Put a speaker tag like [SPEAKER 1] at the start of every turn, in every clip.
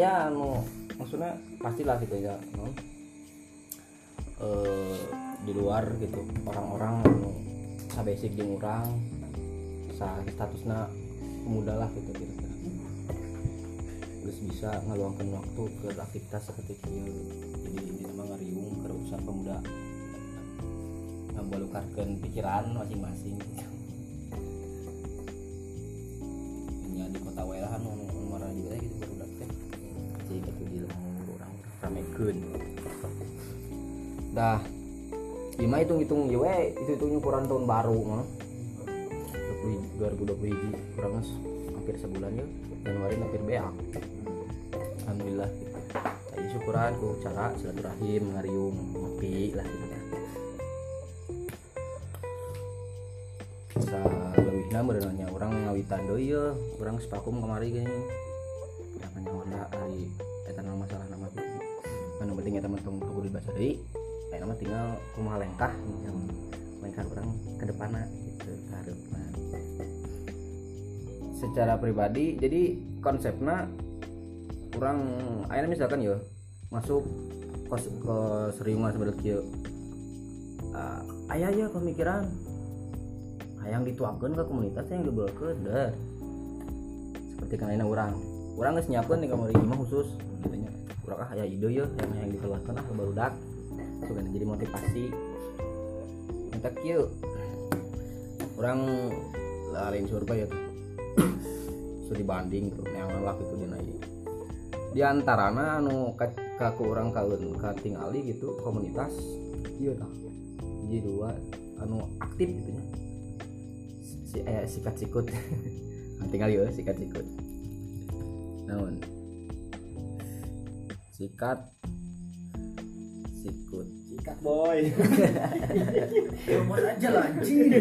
[SPEAKER 1] ayah anu maksudnya pastilah gitu ya non eh di luar gitu. Orang-orang anu sa basic jeung urang sa statusna pemuda lah gitu kira-kira. Terus bisa ngeluangkan waktu ke aktivitas seperti itu jadi ini nama ngariung ke urusan pemuda. Ngabalukarkan pikiran masing-masing. gitu. Dah. Lima hitung hitung ya we itu hitungnya ukuran tahun baru mah 2020 hiji kurang hampir sebulan ya. Januari hampir beak. Alhamdulillah. Jadi syukuran ku cara silaturahim ngariung ngopi lah gitu kan bisa lebihnya berenangnya orang ngawitan doi ya. Orang sepakum kemari gini namanya Honda hari eta masalah nama gitu mana penting ya teman teman kudu dibaca deui kayak nama tinggal rumah lengkah yang lengkah orang ke depannya gitu harapna secara pribadi jadi konsepnya kurang akhirnya misalkan ya masuk ke, ke seriungan sebenarnya kieu uh, ayah ya pemikiran. Yang dituakan ke komunitas yang dibawakan dah seperti kan ini orang. Orang nggak nyiapkan nih kamar ini mah khusus. Gitu nya orang ah ya ide ya yang yang dikeluarkan ah baru dak so, kan jadi motivasi. Minta kieu orang lain survei ya so dibanding tuh yang ngelak itu di naik. Di antarana anu kaku orang kawin katingali gitu komunitas iya dah jadi dua anu aktif gitu nya si eh, sikat sikut tinggal ya sikat sikut namun sikat sikut.
[SPEAKER 2] Sikat boy.
[SPEAKER 3] Aja lah anjing.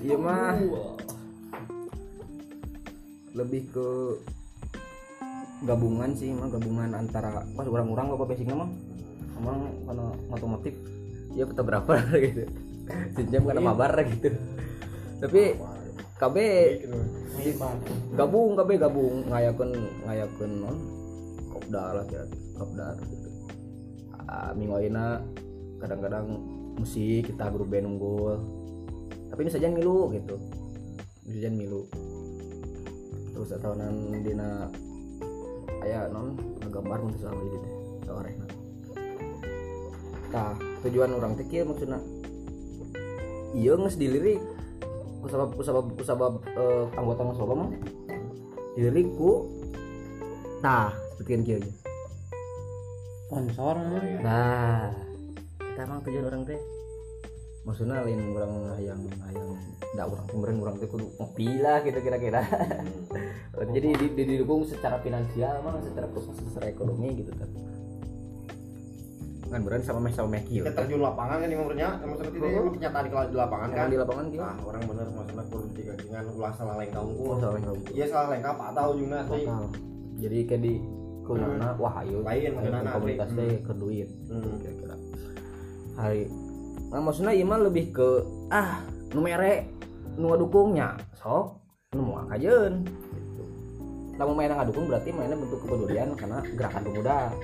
[SPEAKER 1] iya mah. Lebih ke gabungan sih mah. Gabungan antara pas orang-orang apa basicnya mah. Emang karena otomotif ya fotografer gitu. Sejam karena mabar gitu. Tapi KB gabung KB gabung. Ngayakeun ngayakeun non kopdar lah kira kopdar gitu ah, minggu kadang-kadang musik kita grup band unggul. Tapi ini saja milu gitu. Ini saja milu. Terus tahunan dina aya non gambar mun sama di teh sawarehna tah tujuan orang teh kieu maksudna? Iya nges dilirik kusabab kusabab kusabab eh, anggota ngasoba mah. Dilirik ku tah kan kieu nya
[SPEAKER 2] Sponsor.
[SPEAKER 1] nah. Kita emang tujuan orang teh. Maksudnya lain orang yang yang tidak orang kemarin orang teh kudu ngopi lah gitu kira-kira. Jadi di- di- didukung secara finansial mah secara proses secara ekonomi gitu kan kan berani sama meh sama meh kieu
[SPEAKER 2] Kita terjun lapangan kan imamnya, emang seperti itu emang kenyataan di di lapangan kan.
[SPEAKER 1] di lapangan kieu
[SPEAKER 2] Nah, orang bener maksudnya kudu digagingan ulah salah lengkap
[SPEAKER 1] oh
[SPEAKER 2] unggul.
[SPEAKER 1] salah yang
[SPEAKER 2] Iya salah lengkap apa tahu juga sih.
[SPEAKER 1] jadi kayak di kunana wah ayo.
[SPEAKER 2] Lain
[SPEAKER 1] ayo
[SPEAKER 2] maksudna,
[SPEAKER 1] ke komunitas duit
[SPEAKER 2] Hmm.
[SPEAKER 1] kira-kira. Hari nah maksudnya iman lebih ke ah nu mere nu dukungnya sok nu mau kajeun gitu. Lamun main ngadukung berarti mainnya bentuk kepedulian karena gerakan pemuda.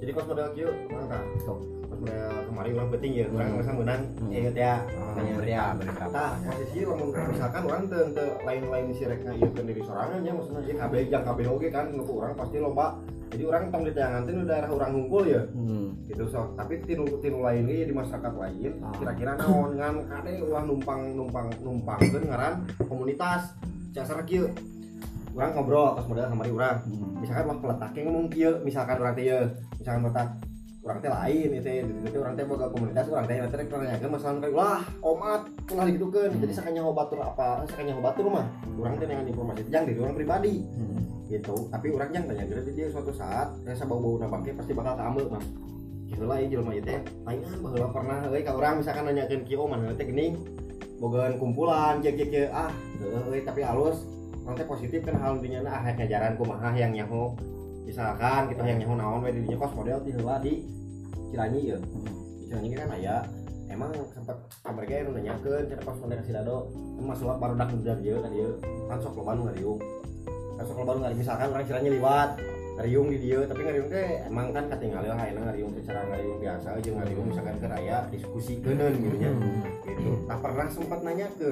[SPEAKER 2] Jadi kos model kieu mangka.
[SPEAKER 1] Sok.
[SPEAKER 2] Model kemarin orang penting ya, orang ngerasa menang. Ya.
[SPEAKER 1] Mereka,
[SPEAKER 2] ya.
[SPEAKER 1] mereka.
[SPEAKER 2] Nah, posisi lamun misalkan orang teu teu lain-lain si rek ngayeukeun diri sorangan ya maksudnya ieu kabeh jang kabeh oge kan nu orang pasti lomba. Jadi orang tong ditayangan nu daerah orang hungkul ya.
[SPEAKER 1] hmm.
[SPEAKER 2] gitu so tapi tinu tinu lain di masyarakat lain
[SPEAKER 1] Ah.
[SPEAKER 2] kira-kira naon ngan kade ulah numpang numpang numpang ngaran komunitas dasar kieu urang ngobrol pas modal kamari urang
[SPEAKER 1] Hmm.
[SPEAKER 2] misalkan wah peletaknya ngomong kieu misalkan urang teh misalkan peletak urang teh lain itu itu urang teh boga komunitas urang teh nanti rek nanyakeun masalah kayak ulah komat ulah digitukeun jadi sakanya batur apa sakanya batur mah urang teh dengan informasi jang dari orang pribadi
[SPEAKER 1] Hmm.
[SPEAKER 2] gitu. Tapi orang yang tanya jadi dia suatu saat rasa bau bau nabangke pasti bakal keambil mah gitu lah ya jelema ieu teh. Laingan baheula pernah euy ka urang misalkan nanyakeun kieu mana teh geuning bogaan kumpulan kieu kieu ah euy tapi halus orang teh positif kan hal intinya ah hayang ngajaran kumaha yang nyaho misalkan kita yang nyaho naon di dinya kos model di heula di Ciranyi ya. Di Ciranyi kan aya emang sempat kamar ge anu nanyakeun cenah kos model si Dado. Emang sulap baru dak udah dia tadi kan sok loba nu ngariung. Kan sekolah baru nggak misalkan orang ciranya liwat ngariung di dia tapi ngariung teh emang kan katingali lah ayeuna ngariung secara ngariung biasa aja ngariung misalkan ke raya diskusi geuneun gitu nya. Gitu. Tak pernah sempat nanya ke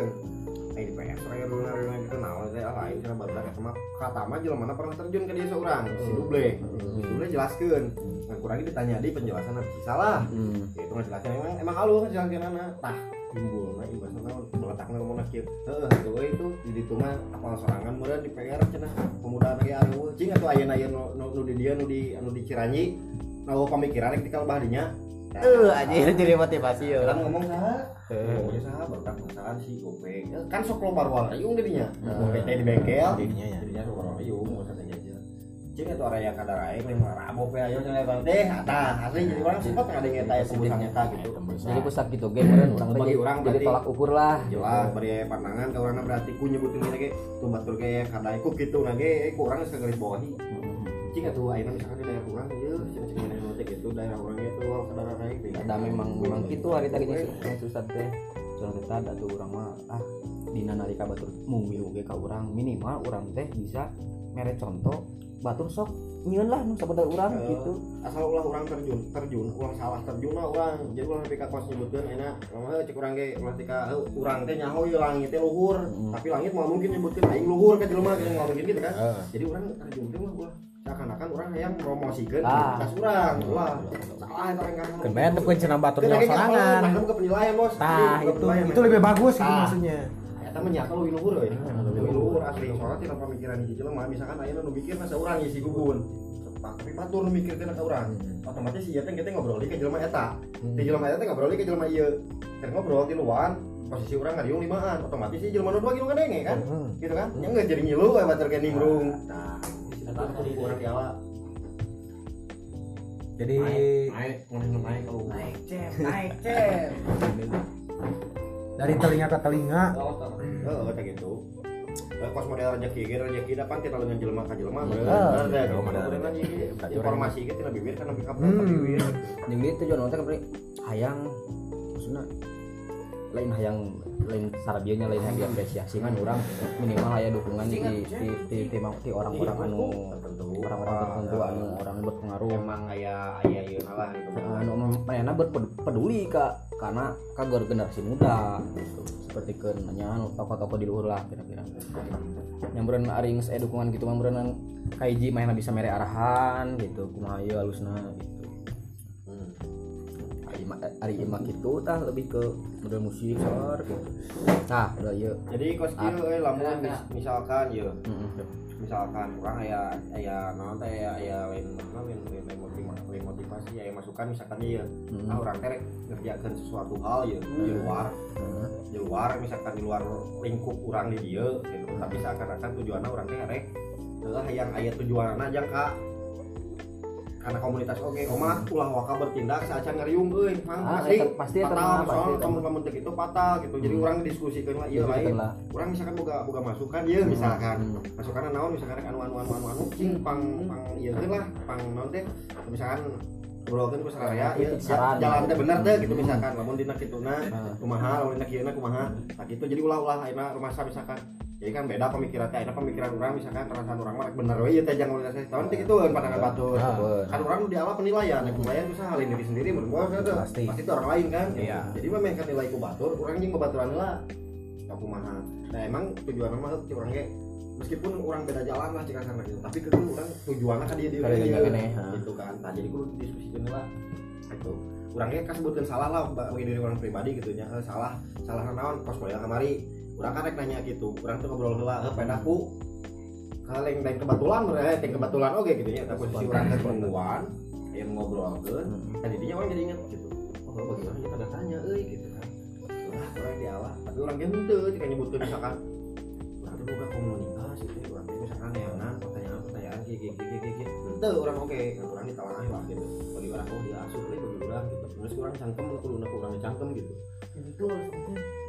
[SPEAKER 2] eh di PS raya dulu ngariung gitu naon teh ah lain cenah barudak eta mah kata mah jelema mana pernah terjun ke dia seorang si duble. Si duble jelaskeun nah kurang ditanya di penjelasan sih salah
[SPEAKER 1] Hmm.
[SPEAKER 2] itu ngejelaskan emang emang halus ngejelaskan anak tah timbul nah imbas naon meletakna ngomong kieu heeh atuh euy itu di ditu mah apal sorangan meureun di PR cenah. Pemuda lagi anu cing atuh ayeuna aya nu di dieu nu di anu di Ciranyi nu pamikiran rek dikal bahdinya
[SPEAKER 4] Eh, anjir jadi motivasi ya.
[SPEAKER 2] kan ngomong saha ngomongnya saha berkat masakan si Gopeng Eh, kan sok lobar wariung didinya PT di bengkel.
[SPEAKER 4] Dirinya ya.
[SPEAKER 2] jadinya sok lobar wariung mau kata aja cing itu area kadar aing lain rabok we ayo cenah bang. Teh atah asli jadi orang sempat ngadeng eta ya pembusang eta gitu.
[SPEAKER 1] jadi pusat gitu game meureun urang teh
[SPEAKER 2] Bagi urang
[SPEAKER 1] jadi tolak ukur lah.
[SPEAKER 2] jelas bari aya pandangan ka urang berarti ku nyebutin lagi tuh batur ge kadai ku gitu nah ge ku urang geus bawahi cing atuh ayeuna misalkan di daerah urang ieu cing cing daerah urang gitu daerah urang itu kadar aing
[SPEAKER 1] ada memang memang gitu. hari tadi yang susah teh. Soalnya kita ada tuh orang mah ah dina nalika batur mungil ge ka urang. Minimal urang teh bisa mere contoh batur sok nyieun lah nu sabada urang
[SPEAKER 2] Eh,
[SPEAKER 1] gitu
[SPEAKER 2] asal ulah orang terjun terjun ulah salah terjun lah orang jadi ulah nepi ka kos nyebutkeun enak mah cek urang ge ulah tika heuh, urang teh nyaho langit teh luhur
[SPEAKER 1] Hmm.
[SPEAKER 2] tapi langit mau mungkin nyebutkeun aing luhur ka jelema gitu nggak mungkin gitu kan
[SPEAKER 4] Heeh.
[SPEAKER 2] jadi orang terjun teh mah ulah seakan-akan orang yang promosikeun
[SPEAKER 1] Ah.
[SPEAKER 2] identitas urang ulah salah eta orang kan
[SPEAKER 4] Kan bayar tuh cenah batur
[SPEAKER 2] Kan lagi
[SPEAKER 4] sorangan.
[SPEAKER 2] Nah, bukan penilaian bos.
[SPEAKER 4] Tah,
[SPEAKER 2] Bukan
[SPEAKER 4] itu itu lebih bagus gitu maksudnya.
[SPEAKER 2] Eta mah nyata lu luhur euy. Lebih luhur asli. Soalnya tidak pemikiran hiji jelema misalkan ayeuna nu mikir masa urang isi gugun. Tapi batur nu mikir teh ka urang. Otomatis ieu teh kita ngobrol ke jelema eta. Di jelema eta teh ngobrol ke jelema ieu. Keur ngobrol di luar posisi urang ngariung limaan otomatis si jelema nu dua gitu kadenge kan gitu kan nya nggak jadi ngilu we batur ke nimbrung nah eta teh urang tiala
[SPEAKER 4] Jadi
[SPEAKER 2] naik naik naik kalau
[SPEAKER 3] Naik cep, naik cep.
[SPEAKER 4] Dari telinga ke telinga
[SPEAKER 2] Heeh, kayak gitu. Eh, Kos model rezeki ge rezeki dapat kita dengan jelema ka jelema bener. Deh.
[SPEAKER 4] jelema model
[SPEAKER 2] kan, Informasi ge tina bibir kan nepi ka
[SPEAKER 4] Hmm.
[SPEAKER 2] bibir.
[SPEAKER 1] jeung gitu tujuan teh kan hayang maksudna lain hayang lain sarabionya lain hayang diapresiasi kan orang minimal aya dukungan di di di, di, di, orang-orang anu
[SPEAKER 2] tertentu.
[SPEAKER 1] orang-orang tertentu anu orang berpengaruh
[SPEAKER 2] emang aya aya ieu lah
[SPEAKER 1] anu mana berpeduli kak. Karena kagor generasi muda. Gitu. seperti ke nanya toko-toko di luhur lah kira-kira. Yang beren aring saya dukungan gitu mah berenan kaiji mainan bisa mere arahan gitu. Kumaha ieu halusna gitu ima ari ima gitu tah lebih ke model musik sor gitu. Nah udah ieu
[SPEAKER 2] Jadi kos
[SPEAKER 1] Ah.
[SPEAKER 2] ieu euy lamun mis- misalkan ieu
[SPEAKER 1] Heeh.
[SPEAKER 2] misalkan orang aya aya naon teh aya aya lain lain lain lain motivasi lain motivasi aya masukan misalkan ieu
[SPEAKER 1] Hmm.
[SPEAKER 2] ah urang teh rek ngerjakeun sesuatu hal ieu di luar.
[SPEAKER 1] Heeh.
[SPEAKER 2] di luar misalkan di luar lingkup orang di dia gitu. Tapi seakan-akan tujuannya orang teh rek adalah yang aya tujuanna jangka karena komunitas oke omah ulah waka bertindak saat ngeriung euy. Mang
[SPEAKER 1] Ah,
[SPEAKER 2] pasti
[SPEAKER 1] pasti pasti
[SPEAKER 2] soal kamu kamu gitu fatal gitu. Jadi
[SPEAKER 1] Hmm.
[SPEAKER 2] orang diskusikan lah iya lain orang misalkan boga boga masukan iya misalkan.
[SPEAKER 1] Hmm.
[SPEAKER 2] masukan naon misalkan anu anu anu anu anu cing pang pang iya lah pang naon teh. Misalkan ngobrolkeun ku ieu
[SPEAKER 1] Saran.
[SPEAKER 2] jalan teh bener teh gitu misalkan. Lamun dina kituna
[SPEAKER 1] Nah.
[SPEAKER 2] kumaha lamun dina kieu kumaha. Tak gitu. Jadi ulah-ulah ayeuna rumah sa misalkan jadi kan beda pemikiran teh ayeuna pemikiran orang misalkan perasaan orang mah bener we ieu teh jangan ulah teh tahun teh gitu pandangan batur.
[SPEAKER 4] Ah,
[SPEAKER 2] kan orang di awal penilaian yang penilaian bisa halin diri sendiri menurut gua kan.
[SPEAKER 4] Pasti.
[SPEAKER 2] pasti itu orang lain kan.
[SPEAKER 4] Iya.
[SPEAKER 2] jadi memang kan nilai ku batur orang jeung babaturan lah. Ka kumaha nah emang tujuan mah ti urang ge meskipun orang beda jalan lah cika sana gitu tapi kan orang tujuannya kan dia dia
[SPEAKER 1] ha.
[SPEAKER 2] gitu kan. Nah jadi kudu diskusikan lah. Itu orangnya kan sebutkan salah lah bagi diri orang pribadi gitu nya Eh, salah salah naon kos model kamari orang kan rek nanya gitu orang tuh ngobrol heula eh pedaku kaleng dan kebetulan eh yang kebetulan oke gitu ya. Tapi posisi orang kan perempuan yang ngobrol kan tadi dia orang jadi inget gitu. Oh bagaimana kita ada tanya euy gitu kan. Lah orang di awal. Tapi orang henteu jika nyebutkeun misalkan orang tuh buka komunitas gitu. Orang tuh misalkan neangan pertanyaan pertanyaan gigi gigi gigi gigi henteu orang oke. Orang ditalangan lah gitu orang oh dia asup deh bagi orang gitu. Terus orang cangkem kudu nak orang cangkem gitu.
[SPEAKER 3] Itu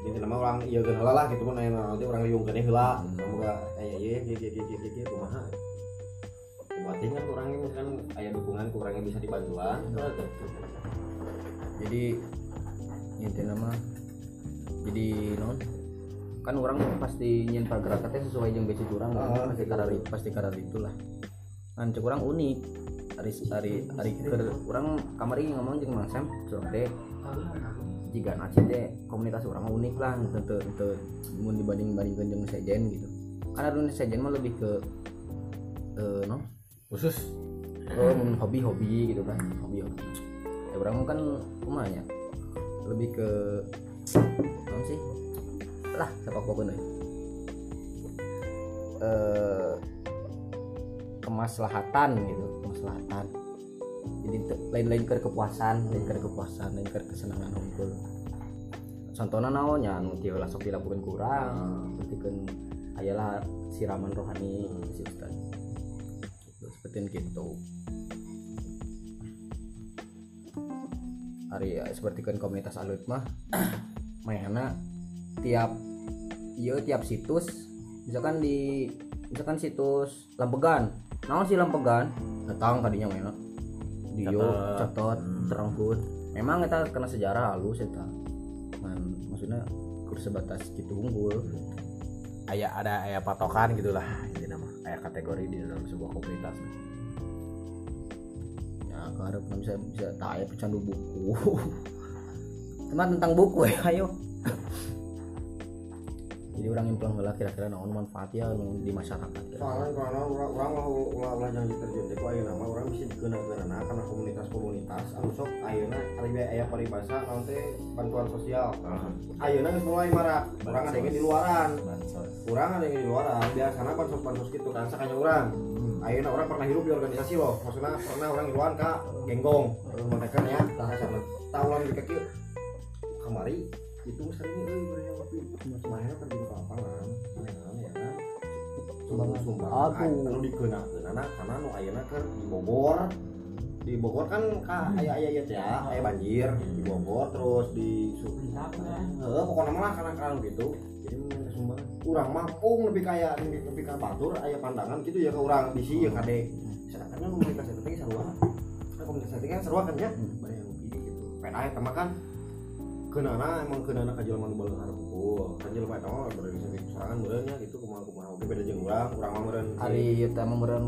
[SPEAKER 2] jadi nama orang iya kan heula lah gitu kan aya nanti orang liung keneh heula semoga aya ieu ieu ieu ieu ieu ieu kumaha Berarti kan orangnya misalkan aya dukungan kurangnya bisa dibantuan
[SPEAKER 1] jadi intinya mah jadi non kan orang pasti nyen pergerakannya sesuai yang basic orang kan.
[SPEAKER 2] Ah,
[SPEAKER 1] pasti karena pasti karena itulah. Kan cek orang unik hari hari hari ke orang kamar ini ngomong jeung Mang Sam deh. Jika deh komunitas orang unik lah tentu tentu mun dibanding bandingkan dengan sejen gitu. Karena dulu sejen mah lebih ke eh no?
[SPEAKER 4] Khusus.
[SPEAKER 1] Oh, mun hobi-hobi gitu kan. Hobi-hobi. Ya orang kan rumahnya lebih ke apa sih? Lah sepak bola eh kemaslahatan gitu kemaslahatan jadi lain-lain ke kepuasan lain ke kepuasan lain ke kesenangan hunkul contohnya naonnya anu tieu lah sok dilakukan kurang seperti kan ayalah siraman rohani si ustad gitu, seperti itu hari ya, seperti kan komunitas alut mah mainnya tiap iya tiap situs misalkan di misalkan situs lampegan naon sih lampegan datang tadinya mainnya di yo
[SPEAKER 4] Catat.
[SPEAKER 1] catat
[SPEAKER 4] Hmm.
[SPEAKER 1] terangkut memang kita kena sejarah halus eta. Man, maksudnya kursi sebatas gitu unggul.
[SPEAKER 4] Aya ada aya patokan gitulah ini nama. Aya kategori di dalam sebuah komunitas.
[SPEAKER 1] Ya keharap bisa bisa tak aya pecandu buku. Teman tentang buku ya ayo jadi orang yang pulang heula kira-kira naon manfaatnya di masyarakat.
[SPEAKER 2] Soalnya karena orang orang mau ulah ulah yang diterjun. Teh ku ayeuna mah orang bisa dikeuna-keuna karena komunitas-komunitas anu sok ayeuna ari bae aya paribasa naon teh bantuan sosial. Ayeuna geus mulai marak orang ada yang di luaran. Kurang ada yang di luaran. Biasanya bansos-bansos gitu kan sakanya orang ayeuna orang pernah hidup di organisasi loh. Maksudnya pernah orang di luar kak. Genggong. Mereka ya kasarna tahuan di kaki kamari itu sering euy beureun yang ngopi semuanya pergi ke lapangan mainan ya kan sumbangan sumbangan
[SPEAKER 1] Aduh.
[SPEAKER 2] anu dikeuna-keuna karena nu ayeuna keur di Bogor di Bogor kan ka aya aya ieu teh ya aya banjir di Bogor terus di Heeh, pokoknya malah karena karena gitu. Jadi minta sumbangan. Urang mah pung lebih kaya lebih, lebih ka batur aya pandangan gitu ya ke urang bisi ya kade. Sedangkan komunitas itu. Nah, komunitas itu kan sarua kan ya. Banyak yang gitu gitu. Eta mah kan keunana emang keunana ka jelema nu beuleuh hareumpul. Kan jelema eta mah berorganisasi sorangan meureun nya gitu kumaha-kumaha oge beda jeung urang. Urang mah
[SPEAKER 1] hari itu emang meureun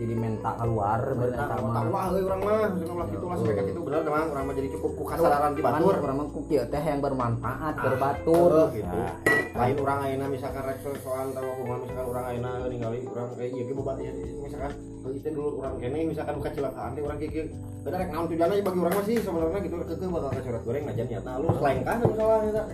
[SPEAKER 1] jadi menta keluar
[SPEAKER 2] Mereka
[SPEAKER 1] eta
[SPEAKER 2] mah
[SPEAKER 1] mah
[SPEAKER 2] wah euy urang mah maksudna ulah kitu lah sampai ka kitu bener teman urang mah jadi cukup ku kasadaran di batur.
[SPEAKER 1] orang mah ku kieu teh yang bermanfaat
[SPEAKER 2] Ah,
[SPEAKER 1] berbatur.
[SPEAKER 2] Heeh, gitu. lain orang ayeuna misalkan rek soal tahu kumaha misalkan orang ayeuna ningali orang kayak ieu ge boba ya misalkan. Itu dulu orang kene misalkan buka cilakaan teh orang kieu beda rek naon tujuanna bagi orang masih sebenarnya gitu. Keke bakal ke coret goreng najan nyata. Lu selain kan masalah eta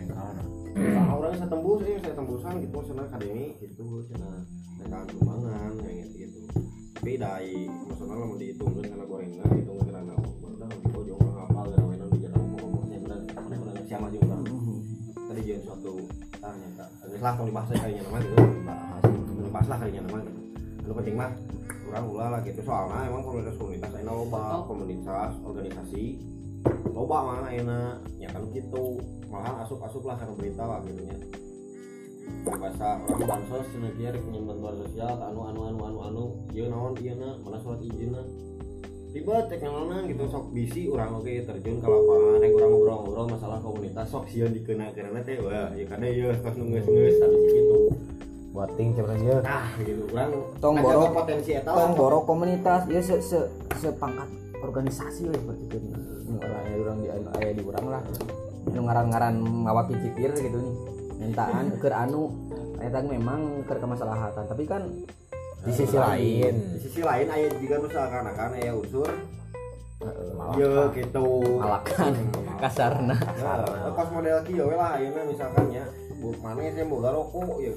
[SPEAKER 2] Nah, orang bisa tembus ini saya tembusan gitu senang akademi gitu. Senang mereka sumbangan kayak gitu tapi dari maksudnya lah dihitungin karena gorengan dihitungin karena udah di pojok orang hafal mainan di jalan ngomong-ngomongnya benar mana mana siapa juga orang tadi jadi suatu tanya kak. Terus lah kalau dibahas kayaknya nama gitu. Bahas dibahas lah kayaknya nama gitu. Lu penting mah kurang ulah lah gitu. Soalnya emang komunitas komunitas ini loba komunitas organisasi loba mana enak. Ya kan gitu. Malah asup asup lah karena berita lah gitu nya bahasa orang bansos cenah kieu rek bantuan sosial anu anu anu anu anu. Ieu naon? Ieu na mana surat izinna ribet cek ngalana gitu. Sok bisi urang oge terjun ke lapangan. Rek urang ngobrol-ngobrol masalah komunitas sok sieun dikeuna-keuna teh wah ieu kada ieu pas nu geus-geus habis kitu
[SPEAKER 4] buating cuman dia
[SPEAKER 2] nah gitu. Urang
[SPEAKER 1] Tong borok-
[SPEAKER 2] potensi eta
[SPEAKER 1] tong borok komunitas. Ya se se sepangkat organisasi lah seperti itu nu orang urang di aya di urang lah. Nu ngaran-ngaran ngawaki cipir gitu nih mintaan keur anu eta memang keur kemasalahan tapi kan
[SPEAKER 4] di sisi lain.
[SPEAKER 2] di sisi lain aya juga nu seakan-akan aya unsur ieu gitu.
[SPEAKER 1] Malakan kasarna.
[SPEAKER 2] Nah, pas model kieu we lah ayeuna misalkan ya, bu maneh teh boga rokok ya.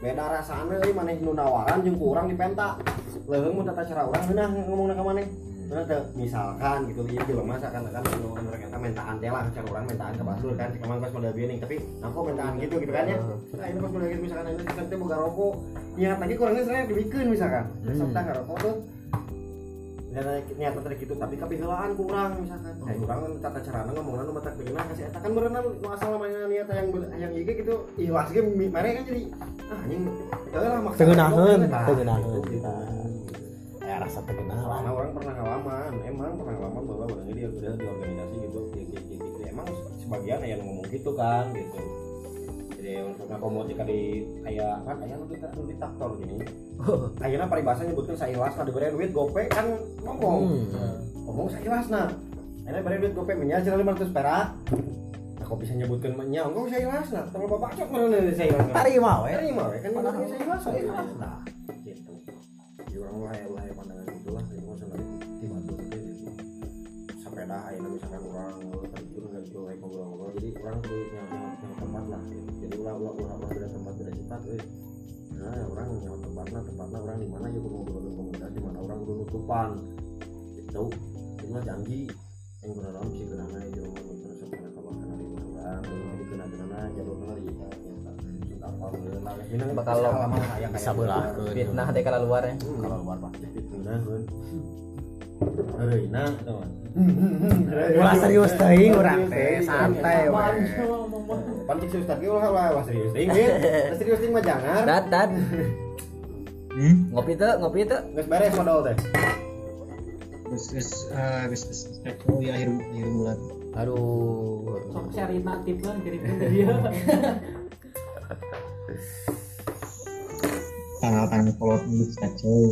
[SPEAKER 2] Beda rasana euy maneh nu nawaran jeung ku urang dipenta. Leuheung mun tata cara urang geunah ngomongna ka maneh. Bener teu? Misalkan gitu ieu jelema seakan-akan nu mereka mentaan teh lah cara urang mentaan ke batur kan emang pas model beuning tapi aku mentaan gitu gitu kan ya. Nah, ini pas model gitu misalkan ayeuna kita teh boga rokok. Niat lagi kurangnya saya dibikeun misalkan. Besok teh ngarokok tuh niat tadi gitu tapi kepihelaan kurang misalkan kayak kurang tata cara ngomongna nu matak beunang kasih eta kan berenang asal namanya niat yang yang ieu gitu ikhlas ge mi- mere kan jadi ah anjing ya lah maksa
[SPEAKER 4] Tengenaheun,
[SPEAKER 2] Nah,
[SPEAKER 4] tengenaheun. Ya rasa terkenal.
[SPEAKER 2] Karena orang pernah ngalaman, emang pernah ngalaman bahwa orangnya dia udah di organisasi gitu, gitu, gitu. Emang sebagian yang ngomong gitu kan, gitu. Jadi untuk ngakomodik di aya kan di nu di traktor gini. Ayeuna paribasa nyebutkeun sailasna dibere duit gope kan ngomong.
[SPEAKER 4] Hmm.
[SPEAKER 2] ngomong sailasna ayeuna dibere duit gope nya cenah 500 perak. Aku bisa nyebutkeun nya engko sailasna terus bapak cok mana nih sailasna
[SPEAKER 4] Tarima we.
[SPEAKER 2] terima we kan nyebutkeun sailasna sailasna gitu jadi orang lah ya ya pandangan itu lah itu sebenarnya dibantu gitu sepeda ayeuna misalkan orang terjun dan itu kayak ngobrol-ngobrol jadi orang tuh yang yang, tempat lah gitu. jadi ulah ulah ulah ulah beda tempat beda sifat eh nah orang yang tempatnya tempatnya orang di mana ya ngobrol di mana orang kudu nutupan gitu itu mah janji yang orang sih kenana di rumah itu sebenarnya kabar kenal di mana orang belum lagi kenal jalur kenal di benar
[SPEAKER 1] Bakal lo-
[SPEAKER 4] Bisa belah keun.
[SPEAKER 1] fitnah teh kalau luar ya
[SPEAKER 4] Kalau luar Pak.
[SPEAKER 2] fitnah kan Heureuna nah
[SPEAKER 4] Ulah serius teuing urang teh, santai we.
[SPEAKER 2] Pantik serius tadi ulah ulah serius. Ulah serius ting mah jangan.
[SPEAKER 1] dat dat
[SPEAKER 5] Hmm?
[SPEAKER 1] ngopi tuh ngopi tuh
[SPEAKER 2] Geus beres modal teh.
[SPEAKER 5] Eh, terus terus oh ya akhir akhir bulan.
[SPEAKER 1] aduh
[SPEAKER 3] Sok cari natif kan kirimkan ke dia.
[SPEAKER 5] Tanggal tanggal kolot dulu kacau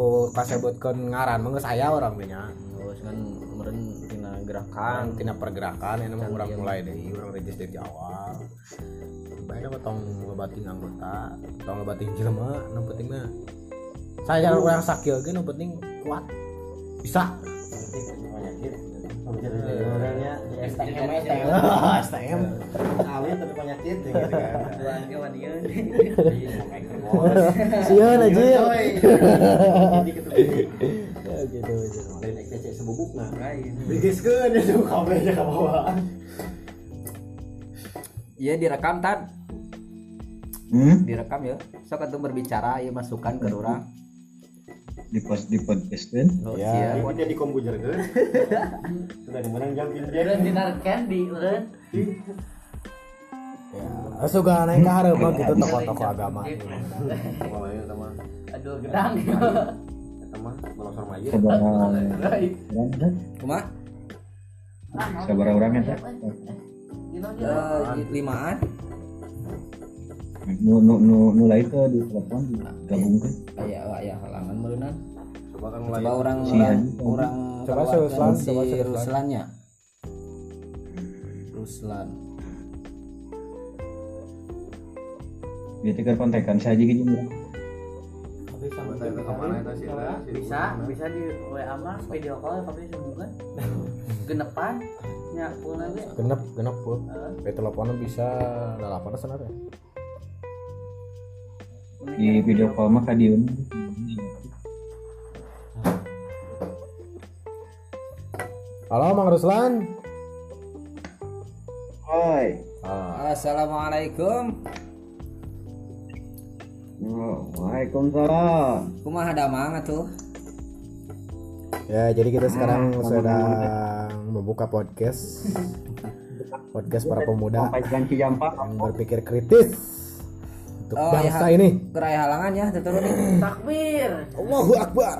[SPEAKER 4] ku kasebutkeun ngaran mah geus aya urang teh nya.
[SPEAKER 1] terus kan kemarin tina
[SPEAKER 4] Kan
[SPEAKER 1] gerakan
[SPEAKER 4] tina pergerakan ini mah
[SPEAKER 1] Kan
[SPEAKER 4] urang
[SPEAKER 1] iya.
[SPEAKER 4] mulai deui urang register dari awal. Bae mah tong ngebating anggota, tong ngebating jelema, nu penting mah saya urang sakieu ge nu penting kuat. Bisa.
[SPEAKER 2] Penyakit. Orangnya STM STM.
[SPEAKER 4] STM.
[SPEAKER 2] Awet tapi penyakit ya gitu kan.
[SPEAKER 3] Bulan kawan dia.
[SPEAKER 4] Sieun anjir.
[SPEAKER 2] Jadi ketemu
[SPEAKER 4] Ya gitu gitu.
[SPEAKER 2] lain XTC sebubuk nah.
[SPEAKER 3] Lain.
[SPEAKER 2] Bigiskeun ya ka bawah.
[SPEAKER 1] iya direkam tan
[SPEAKER 5] Hmm?
[SPEAKER 1] direkam ya sok atuh berbicara ya masukan ke orang
[SPEAKER 5] Di post di podcast kan?
[SPEAKER 1] oh,
[SPEAKER 4] Ya.
[SPEAKER 2] Ini dia di komputer kan. Sudah di mana jam pindah.
[SPEAKER 3] Udah dinarkan di uren.
[SPEAKER 4] Ya, suka naik ke mah gitu tokoh-tokoh agama.
[SPEAKER 2] Pokoknya sama
[SPEAKER 3] Aduh gedang.
[SPEAKER 2] sama melosor maju.
[SPEAKER 5] Sabar
[SPEAKER 3] Right.
[SPEAKER 5] orang kan?
[SPEAKER 1] Kumaha?
[SPEAKER 5] Sabar orang kan?
[SPEAKER 1] Eh, limaan
[SPEAKER 5] Nu nu nu nu lain ke di telepon digabungkan.
[SPEAKER 1] aya aya halangan meureunnan
[SPEAKER 2] Coba kan mulai.
[SPEAKER 1] coba orang
[SPEAKER 5] Si
[SPEAKER 1] orang orang
[SPEAKER 4] Coba si Ruslan,
[SPEAKER 1] si
[SPEAKER 4] coba si Ruslan.
[SPEAKER 1] Ruslannya Ruslan
[SPEAKER 5] Dia tekan kontekan saja gitu.
[SPEAKER 3] Bisa, bisa di WA mah video call tapi sambungan. Genepan nya ge.
[SPEAKER 4] Genep, genep pun.
[SPEAKER 3] Heeh.
[SPEAKER 4] Pe teleponnya bisa dalapan sebenarnya.
[SPEAKER 5] Di video call mah kadiun.
[SPEAKER 4] Halo Mang Ruslan.
[SPEAKER 5] Hai.
[SPEAKER 4] Ah,
[SPEAKER 1] Assalamualaikum
[SPEAKER 5] Waalaikumsalam.
[SPEAKER 1] kumaha damang atuh
[SPEAKER 4] ya jadi kita sekarang sedang membuka podcast. Podcast para pemuda yang berpikir kritis untuk
[SPEAKER 1] Oh,
[SPEAKER 4] bangsa
[SPEAKER 1] iya.
[SPEAKER 4] ini.
[SPEAKER 1] kerai halangan ya turun nih
[SPEAKER 3] Takbir.
[SPEAKER 4] Allahu Akbar.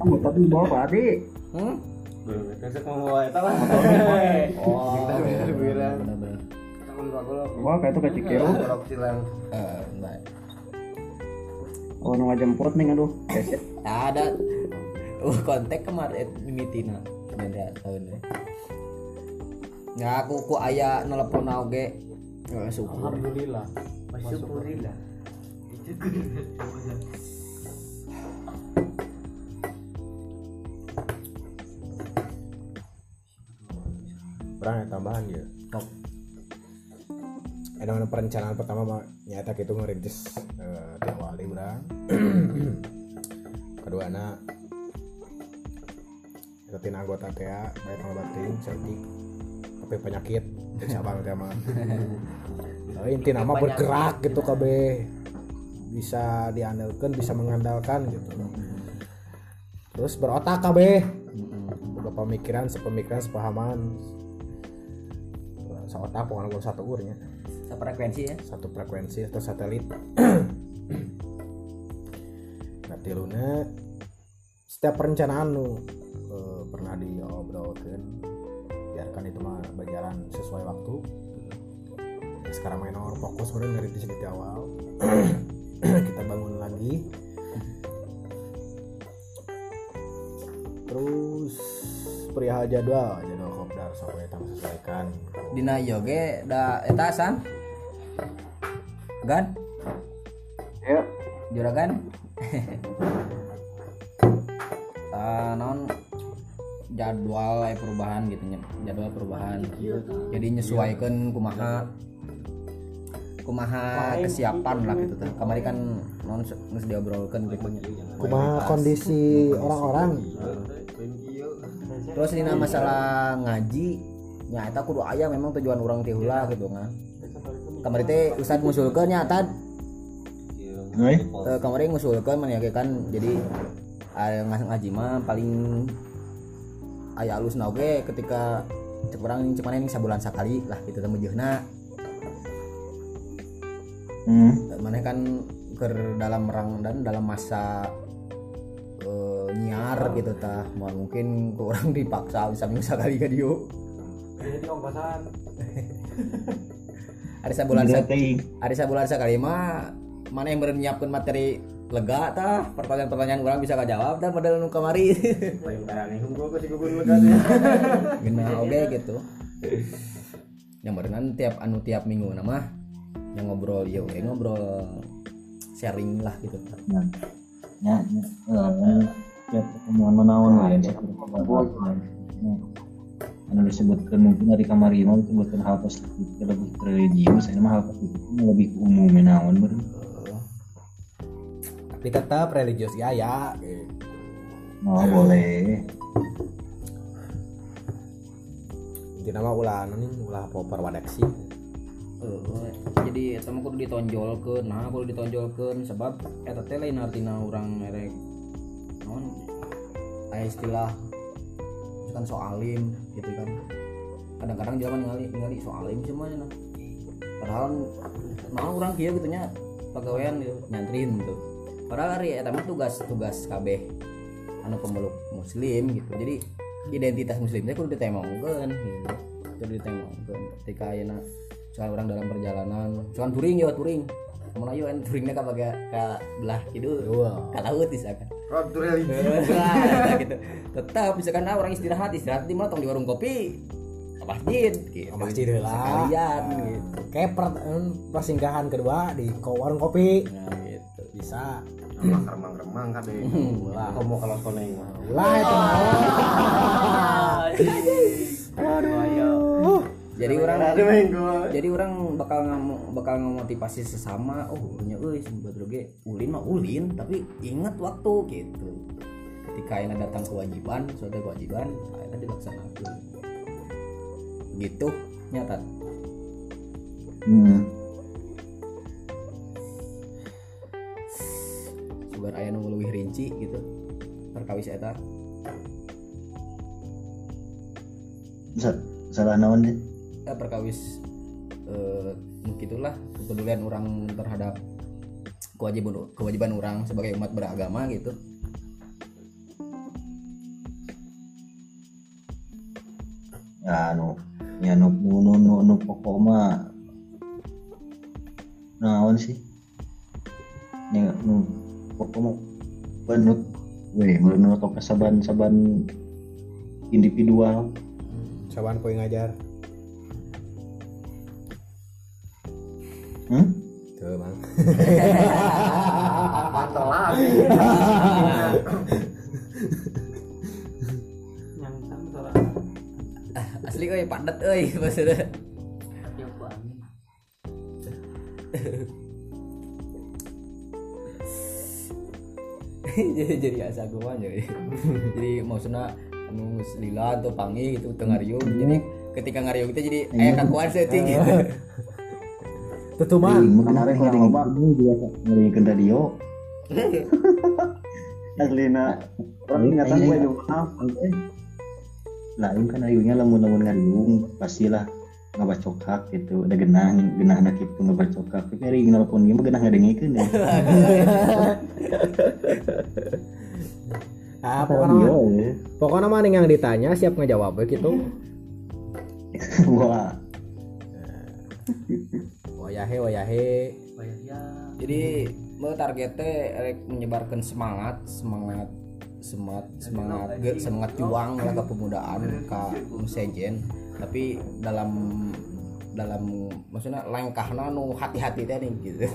[SPEAKER 5] Kamu tapi bawa Pak Adi.
[SPEAKER 1] hmm?
[SPEAKER 2] Besok mau bawa eta lah.
[SPEAKER 1] oh
[SPEAKER 2] Kita.
[SPEAKER 5] Wah, kayak itu ke Cikiru.
[SPEAKER 1] Eh, enggak
[SPEAKER 5] Oh, nu ngajemput nih aduh. Keset.
[SPEAKER 1] ada uh kontak kemarin mimitina beda tahun ya aku ku aya nelpon oge syukur
[SPEAKER 3] Alhamdulillah. Syukurillah.
[SPEAKER 4] Perang tambahan ya.
[SPEAKER 1] Top.
[SPEAKER 4] Ada mana perencanaan pertama mah nyata itu ngerintis eh, diawali berang. Kedua anak ikutin anggota TA baik ngobatin setik tapi penyakit teh mah. Tapi inti nama bergerak gitu KB bisa diandalkan bisa mengandalkan gitu. Terus berotak kabeh boga pemikiran sepemikiran sepahaman. Seotak pokoknya gua satu urnya.
[SPEAKER 1] Frekuensi ya?
[SPEAKER 4] Satu frekuensi atau satelit. Nah tiluna setiap perencanaan nu eh, pernah diobrolkan biarkan itu mah berjalan sesuai waktu Ya, sekarang main orang fokus sebenarnya dari di di awal. Kita bangun lagi. Terus perihal jadwal. Jadwal kopdar sampai kita sesuaikan
[SPEAKER 1] dina yoge da eta san? Gan
[SPEAKER 5] Ya.
[SPEAKER 1] juragan Ah, naon? Jadwal perubahan gitu nya jadwal perubahan. Jadi nyesuaikan kumaha kumaha kesiapan lah gitu teh. kamari kan non geus diobrolkeun gitu.
[SPEAKER 4] Kumaha kondisi orang-orang.
[SPEAKER 1] Terus dina masalah ngaji nya eta kudu aya memang tujuan orang teh heula gitu kan kamari teh ustad ngusulkeun nya tad.
[SPEAKER 5] Hai.
[SPEAKER 1] Eh, kemarin ngusulkan menyakikan jadi aya ngas ngaji mah paling aya alus oge ketika cek mana ini sabulan sekali lah gitu temu jeuna
[SPEAKER 5] Hmm.
[SPEAKER 1] mana kan ke dalam rang dan dalam masa eh, nyiar gitu tah. Mau mungkin ke orang dipaksa bisa minggu sekali ke dia
[SPEAKER 6] jadi ongkosan
[SPEAKER 1] hari sabulan hari sabulan sekali mah mana yang menyiapkan materi lega tah? Pertanyaan-pertanyaan orang bisa kajawab dah padahal nu kamari.
[SPEAKER 2] Paling barang ini gua kasih gubun lega teh
[SPEAKER 1] Gena oke gitu. Yang berenang tiap anu tiap minggu nama yang ngobrol ya oke ngobrol. Sharing lah gitu.
[SPEAKER 5] ya ya. Eh, ya. Pertemuan menawan lah ya. Anu disebutkan mungkin dari kamari mah disebutkan hal positif lebih ke religius ini mah hal positif mah lebih ke umum menawan berarti
[SPEAKER 4] tapi tetap religius ya ya.
[SPEAKER 5] Oh boleh.
[SPEAKER 4] Intinya mah ulah anu nih ulah popar wadeksi.
[SPEAKER 1] Eh, jadi eta mah kudu ditonjolkeun. Nah, kudu ditonjolkeun sebab eta teh lain artina urang merek naon aya istilah misalkan soalim gitu kan. Kadang-kadang jaman ningali ningali soalim cuma nah. Padahal mau orang gitu nya pegawaian gitu, nyantrin gitu. Padahal ari eta mah tugas tugas kabeh anu pemeluk muslim gitu. Jadi identitas muslimnya kudu ditemongkeun gitu. Kudu ditemongkeun ketika ayeuna soal orang dalam perjalanan cuman touring ya touring. Kamu ayo kan touringnya ke baga ke belah kidul ke laut misalkan
[SPEAKER 2] road to religi
[SPEAKER 1] Nah, gitu. Tetap misalkan ah, orang istirahat istirahat di mana tong di warung kopi ke masjid gitu.
[SPEAKER 4] Masjid heula.
[SPEAKER 1] sekalian gitu.
[SPEAKER 4] Kayak per- em, persinggahan kedua di warung kopi.
[SPEAKER 1] Nah gitu.
[SPEAKER 4] Bisa.
[SPEAKER 2] Remang-remang kan deh
[SPEAKER 4] ulah
[SPEAKER 2] kamu kalau koneng mah
[SPEAKER 4] ulah itu mah.
[SPEAKER 1] jadi orang jadi orang bakal bakal ngamotivasi sesama oh punya euy sempat ge ulin mah ulin tapi ingat waktu gitu. Ketika yang datang kewajiban suatu kewajiban akhirnya dilaksanakan gitu nyata.
[SPEAKER 5] Hmm.
[SPEAKER 1] sebar aya nu leuwih rinci gitu. Perkawis eta.
[SPEAKER 5] Sa- salah naon deh
[SPEAKER 1] ya perkawis eh gitulah kepedulian orang terhadap kewajiban kewajiban orang sebagai umat beragama gitu.
[SPEAKER 5] Ya nu ya nu nu nu, nu pokok mah. Naon sih? Ya nu pokok mah benut weh menurut saban saban individual.
[SPEAKER 4] Saban poe ngajar
[SPEAKER 5] hmm?
[SPEAKER 4] tuh bang.
[SPEAKER 2] Mantap lah
[SPEAKER 6] nyangkang soal
[SPEAKER 1] asli euy padat euy maksudnya.
[SPEAKER 3] Ya,
[SPEAKER 1] jadi jadi asa gua jadi. Jadi maksudnya anu lila atau pangi gitu teu ngariung jadi ketika ngariung itu jadi aya kakuan seutik gitu
[SPEAKER 4] tutuman
[SPEAKER 5] Ini kemarin ngering ini juga ngeringeun radio. Aslina. Orang ingatan gue juga maaf. Lain kan ayunya lamun-lamun ngariung pastilah ngabacokak gitu. Ada genah genah anak itu ngabacokak tapi hari nelpon dia mah genah ngadengikeun ya.
[SPEAKER 4] Ah pokoknya mah-
[SPEAKER 5] ya?
[SPEAKER 4] pokoknya mah yang ditanya siap ngejawab gitu
[SPEAKER 5] wah
[SPEAKER 4] wayahe wayahe.
[SPEAKER 3] Bayar ya.
[SPEAKER 1] jadi mau targetnya rek menyebarkan semangat semangat semangat semangat ge- semangat juang lah ke pemudaan ke sejen. Tapi dalam dalam maksudnya langkahna nu hati-hati teh nih gitu.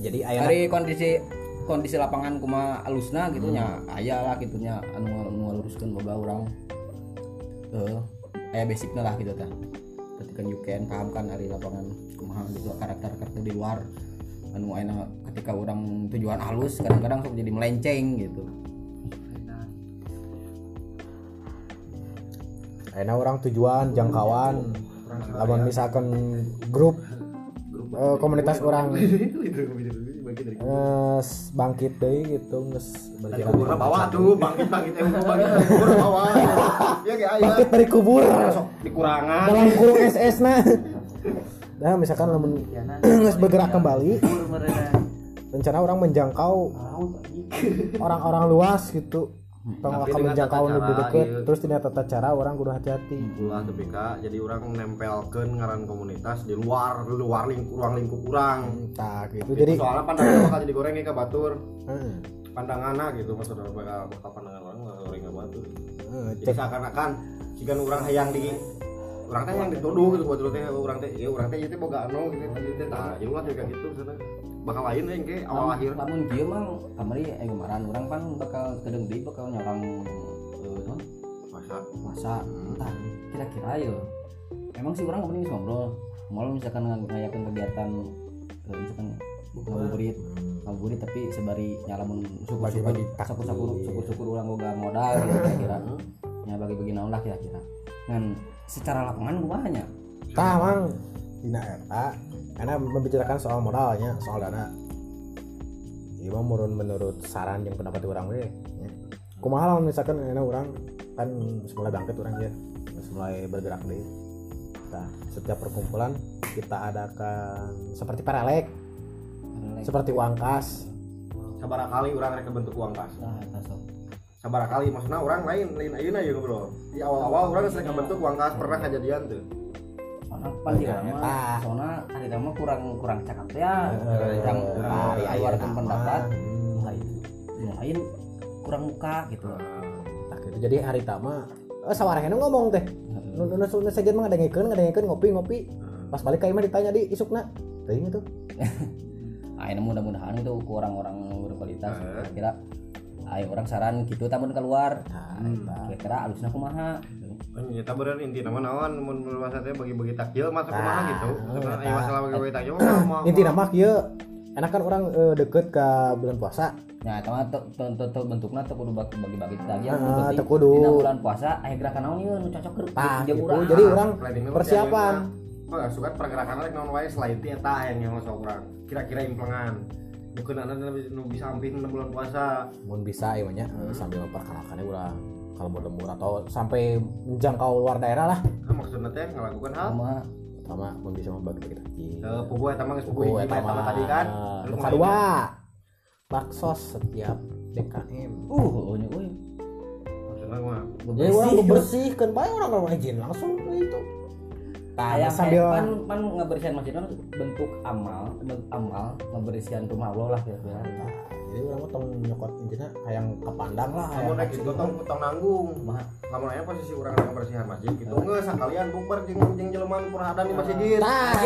[SPEAKER 4] Jadi aya
[SPEAKER 1] dari kondisi kondisi lapangan kuma alusna gitu nya aya lah gitu nya anu anu luruskeun boga urang eh basicnya lah gitu tah ketika you can paham kan dari lapangan kumaha gitu karakter karakter di luar. Anu ayeuna ketika orang tujuan halus kadang-kadang sok jadi melenceng gitu.
[SPEAKER 4] Enak orang tujuan jangkauan. Lamun misalkan grup eh, komunitas orang eh, bangkit deh gitu nges.
[SPEAKER 2] Dari kubur bawah tuh bangkit bangkit eh bangkit dari kubur bawah. Ya kayak aya
[SPEAKER 4] bangkit dari kubur
[SPEAKER 2] sok dikurangan
[SPEAKER 4] dalam kurung SS nah. Nah misalkan lamun nges bergerak kembali
[SPEAKER 3] mereka.
[SPEAKER 4] rencana orang menjangkau. Orang-orang luas gitu Tong
[SPEAKER 2] Tapi
[SPEAKER 4] akan
[SPEAKER 2] dengan
[SPEAKER 4] menjangkau lebih
[SPEAKER 2] cara,
[SPEAKER 4] deket
[SPEAKER 2] iya.
[SPEAKER 4] terus tidak tata cara orang kudu hati-hati
[SPEAKER 2] ulah tapi kak jadi orang nempelkan ngaran komunitas di luar di luar lingkup ruang lingkup orang
[SPEAKER 4] tak gitu
[SPEAKER 2] jadi
[SPEAKER 4] jadi
[SPEAKER 2] soalnya pandangan bakal jadi goreng ya ke batur
[SPEAKER 4] eh,
[SPEAKER 2] pandangannya gitu maksudnya bakal bakal pandangan orang bakal goreng ke batur
[SPEAKER 4] eh,
[SPEAKER 2] jadi seakan-akan jika orang hayang di orang teh yang dituduh gitu buat teh orang teh ya orang teh itu boga anu gitu gitu tah jadi ulah kayak gitu maksudnya bakal lain yang kayak awal akhir.
[SPEAKER 1] namun kieu mah kamari eh kemarin orang pan bakal kedeng deui bakal nyorang eh non
[SPEAKER 2] masa
[SPEAKER 1] masa entah kira-kira ya. Emang sih orang mending ngobrol. Mau misalkan ng- ngayakeun kegiatan eh, misalkan ngabuburit. Ngabuburit tapi sebari nyalamun syukur-syukur
[SPEAKER 4] Bagi-bagi takjil.
[SPEAKER 1] syukur-syukur syukur-syukur ulang boga modal gitu kira-kira. Nya bagi-bagi naon lah kira-kira. Dan secara lapangan kumaha nya
[SPEAKER 4] tah mang. Dina eta karena membicarakan soal modalnya soal dana. Jadi mah menurut menurut saran yang pendapat orang we ya. kumaha lamun misalkan enak orang kan semula bangkit orang ya. Mulai bergerak deh. Nah setiap perkumpulan kita adakan seperti paralek seperti uang kas.
[SPEAKER 2] Sabar kali orang rek bentuk uang kas.
[SPEAKER 1] Nah
[SPEAKER 2] sabar kali maksudnya orang lain lain ayeuna ya bro di awal-awal orang sering bentuk uang kas pernah kejadian tuh
[SPEAKER 1] pasti
[SPEAKER 4] Ya,
[SPEAKER 1] lama
[SPEAKER 4] eta.
[SPEAKER 1] soalnya hari lama kurang kurang cakap ya.
[SPEAKER 4] Eh,
[SPEAKER 1] kurang
[SPEAKER 4] iya, iya,
[SPEAKER 1] keluarkan pendapat.
[SPEAKER 4] Hmm.
[SPEAKER 1] nah itu yang lain kurang muka gitu.
[SPEAKER 4] Nah, gitu. jadi hari tama eh sawarehna ngomong teh. Nu nu nu saja mah ngadengikeun ngadengikeun ngopi ngopi. Pas balik ka imah ditanya di isukna? Teuing
[SPEAKER 1] nah ini mudah-mudahan itu ke orang-orang berkualitas
[SPEAKER 2] Eh.
[SPEAKER 1] kira ayo orang saran gitu tamun keluar.
[SPEAKER 4] Nah
[SPEAKER 2] Hmm.
[SPEAKER 1] kira-kira alusnya kumaha
[SPEAKER 2] Kita bener inti nama naon mun masa teh bagi-bagi takjil
[SPEAKER 4] Nah,
[SPEAKER 2] kumaha gitu.
[SPEAKER 4] eh,
[SPEAKER 2] Karena
[SPEAKER 4] nah.
[SPEAKER 2] aya masalah bagi-bagi takjil mah
[SPEAKER 4] inti nama kieu enak kan orang eh, deket ke bulan puasa
[SPEAKER 1] nah itu mah tuh bentuknya tuh kudu bagi- bagi-bagi lagi yang
[SPEAKER 4] Ah, teu kudu.
[SPEAKER 1] dina bulan puasa aya gerakan naon ieu nu cocok keur
[SPEAKER 4] gitu.
[SPEAKER 1] urang.
[SPEAKER 4] Jadi orang
[SPEAKER 2] Planning mah
[SPEAKER 4] persiapan.
[SPEAKER 2] Oh, suka pergerakan lagi naon wae selain ti eta yang yang masuk orang. Kira-kira implengan. Bukan nu bisa ampin 6 bulan puasa.
[SPEAKER 4] mun bisa ya banyak sambil memperkenalkannya ulah kalau mau lemur atau sampai menjangkau luar daerah lah.
[SPEAKER 2] Nah, maksudnya teh ngelakukan hal?
[SPEAKER 1] Sama
[SPEAKER 4] sama mun bisa membagi-bagi takjil
[SPEAKER 2] Eh, pugu eta mah geus pugu eta
[SPEAKER 4] mah.
[SPEAKER 2] tadi kan.
[SPEAKER 4] Nu kadua. baksos setiap DKM
[SPEAKER 1] uh nya euy.
[SPEAKER 2] Maksudnya mah.
[SPEAKER 4] Jadi orang membersihkan bae orang kalau izin langsung itu.
[SPEAKER 1] Ayam
[SPEAKER 4] sambil
[SPEAKER 1] pan pan ngebersihan masjid kan bentuk amal bentuk amal ngebersihan rumah Allah lah kira-kira
[SPEAKER 4] jadi orang mah tong nyokot intinya hayang kepandang lah
[SPEAKER 2] rek
[SPEAKER 4] hayang
[SPEAKER 2] itu tong tong nanggung.
[SPEAKER 1] Kumaha?
[SPEAKER 2] Lamun aya posisi urang rek bersihan masjid gitu. Geus sakalian bukber jeung jeung jelema nu purhadan di masjid.
[SPEAKER 4] Tah,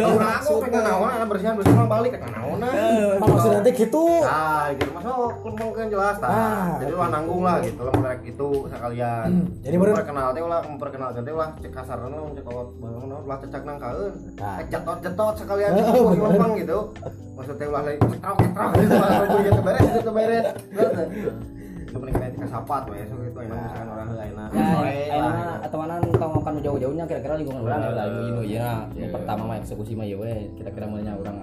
[SPEAKER 2] Lamun aku pengen naon ana bersihan bersihan mah balik ka naon
[SPEAKER 4] Apa maksud nanti gitu
[SPEAKER 2] Nah, gitu masuk kumpul kan jelas tah.
[SPEAKER 4] Ah.
[SPEAKER 2] Jadi ulah nanggung lah gitu lah mereka itu sekalian.
[SPEAKER 4] Jadi menurut-
[SPEAKER 2] perkenal teh ulah memperkenalkan teh ulah cek kasarna lah cek awat bangun ulah cecak nang kaeun.
[SPEAKER 4] Nah.
[SPEAKER 2] Eh jetot-jetot sekalian
[SPEAKER 4] Eh,
[SPEAKER 2] gitu gitu. Maksudnya ulah lagi cetrok cetrok gitu gitu gitu we gitu enak misalkan orang enak
[SPEAKER 1] Ya, atau mana tonggokan jauh-jauhnya kira-kira lingkungan orang ya lah ini ya. Pertama mah eksekusi mah ya we kira-kira mulanya orang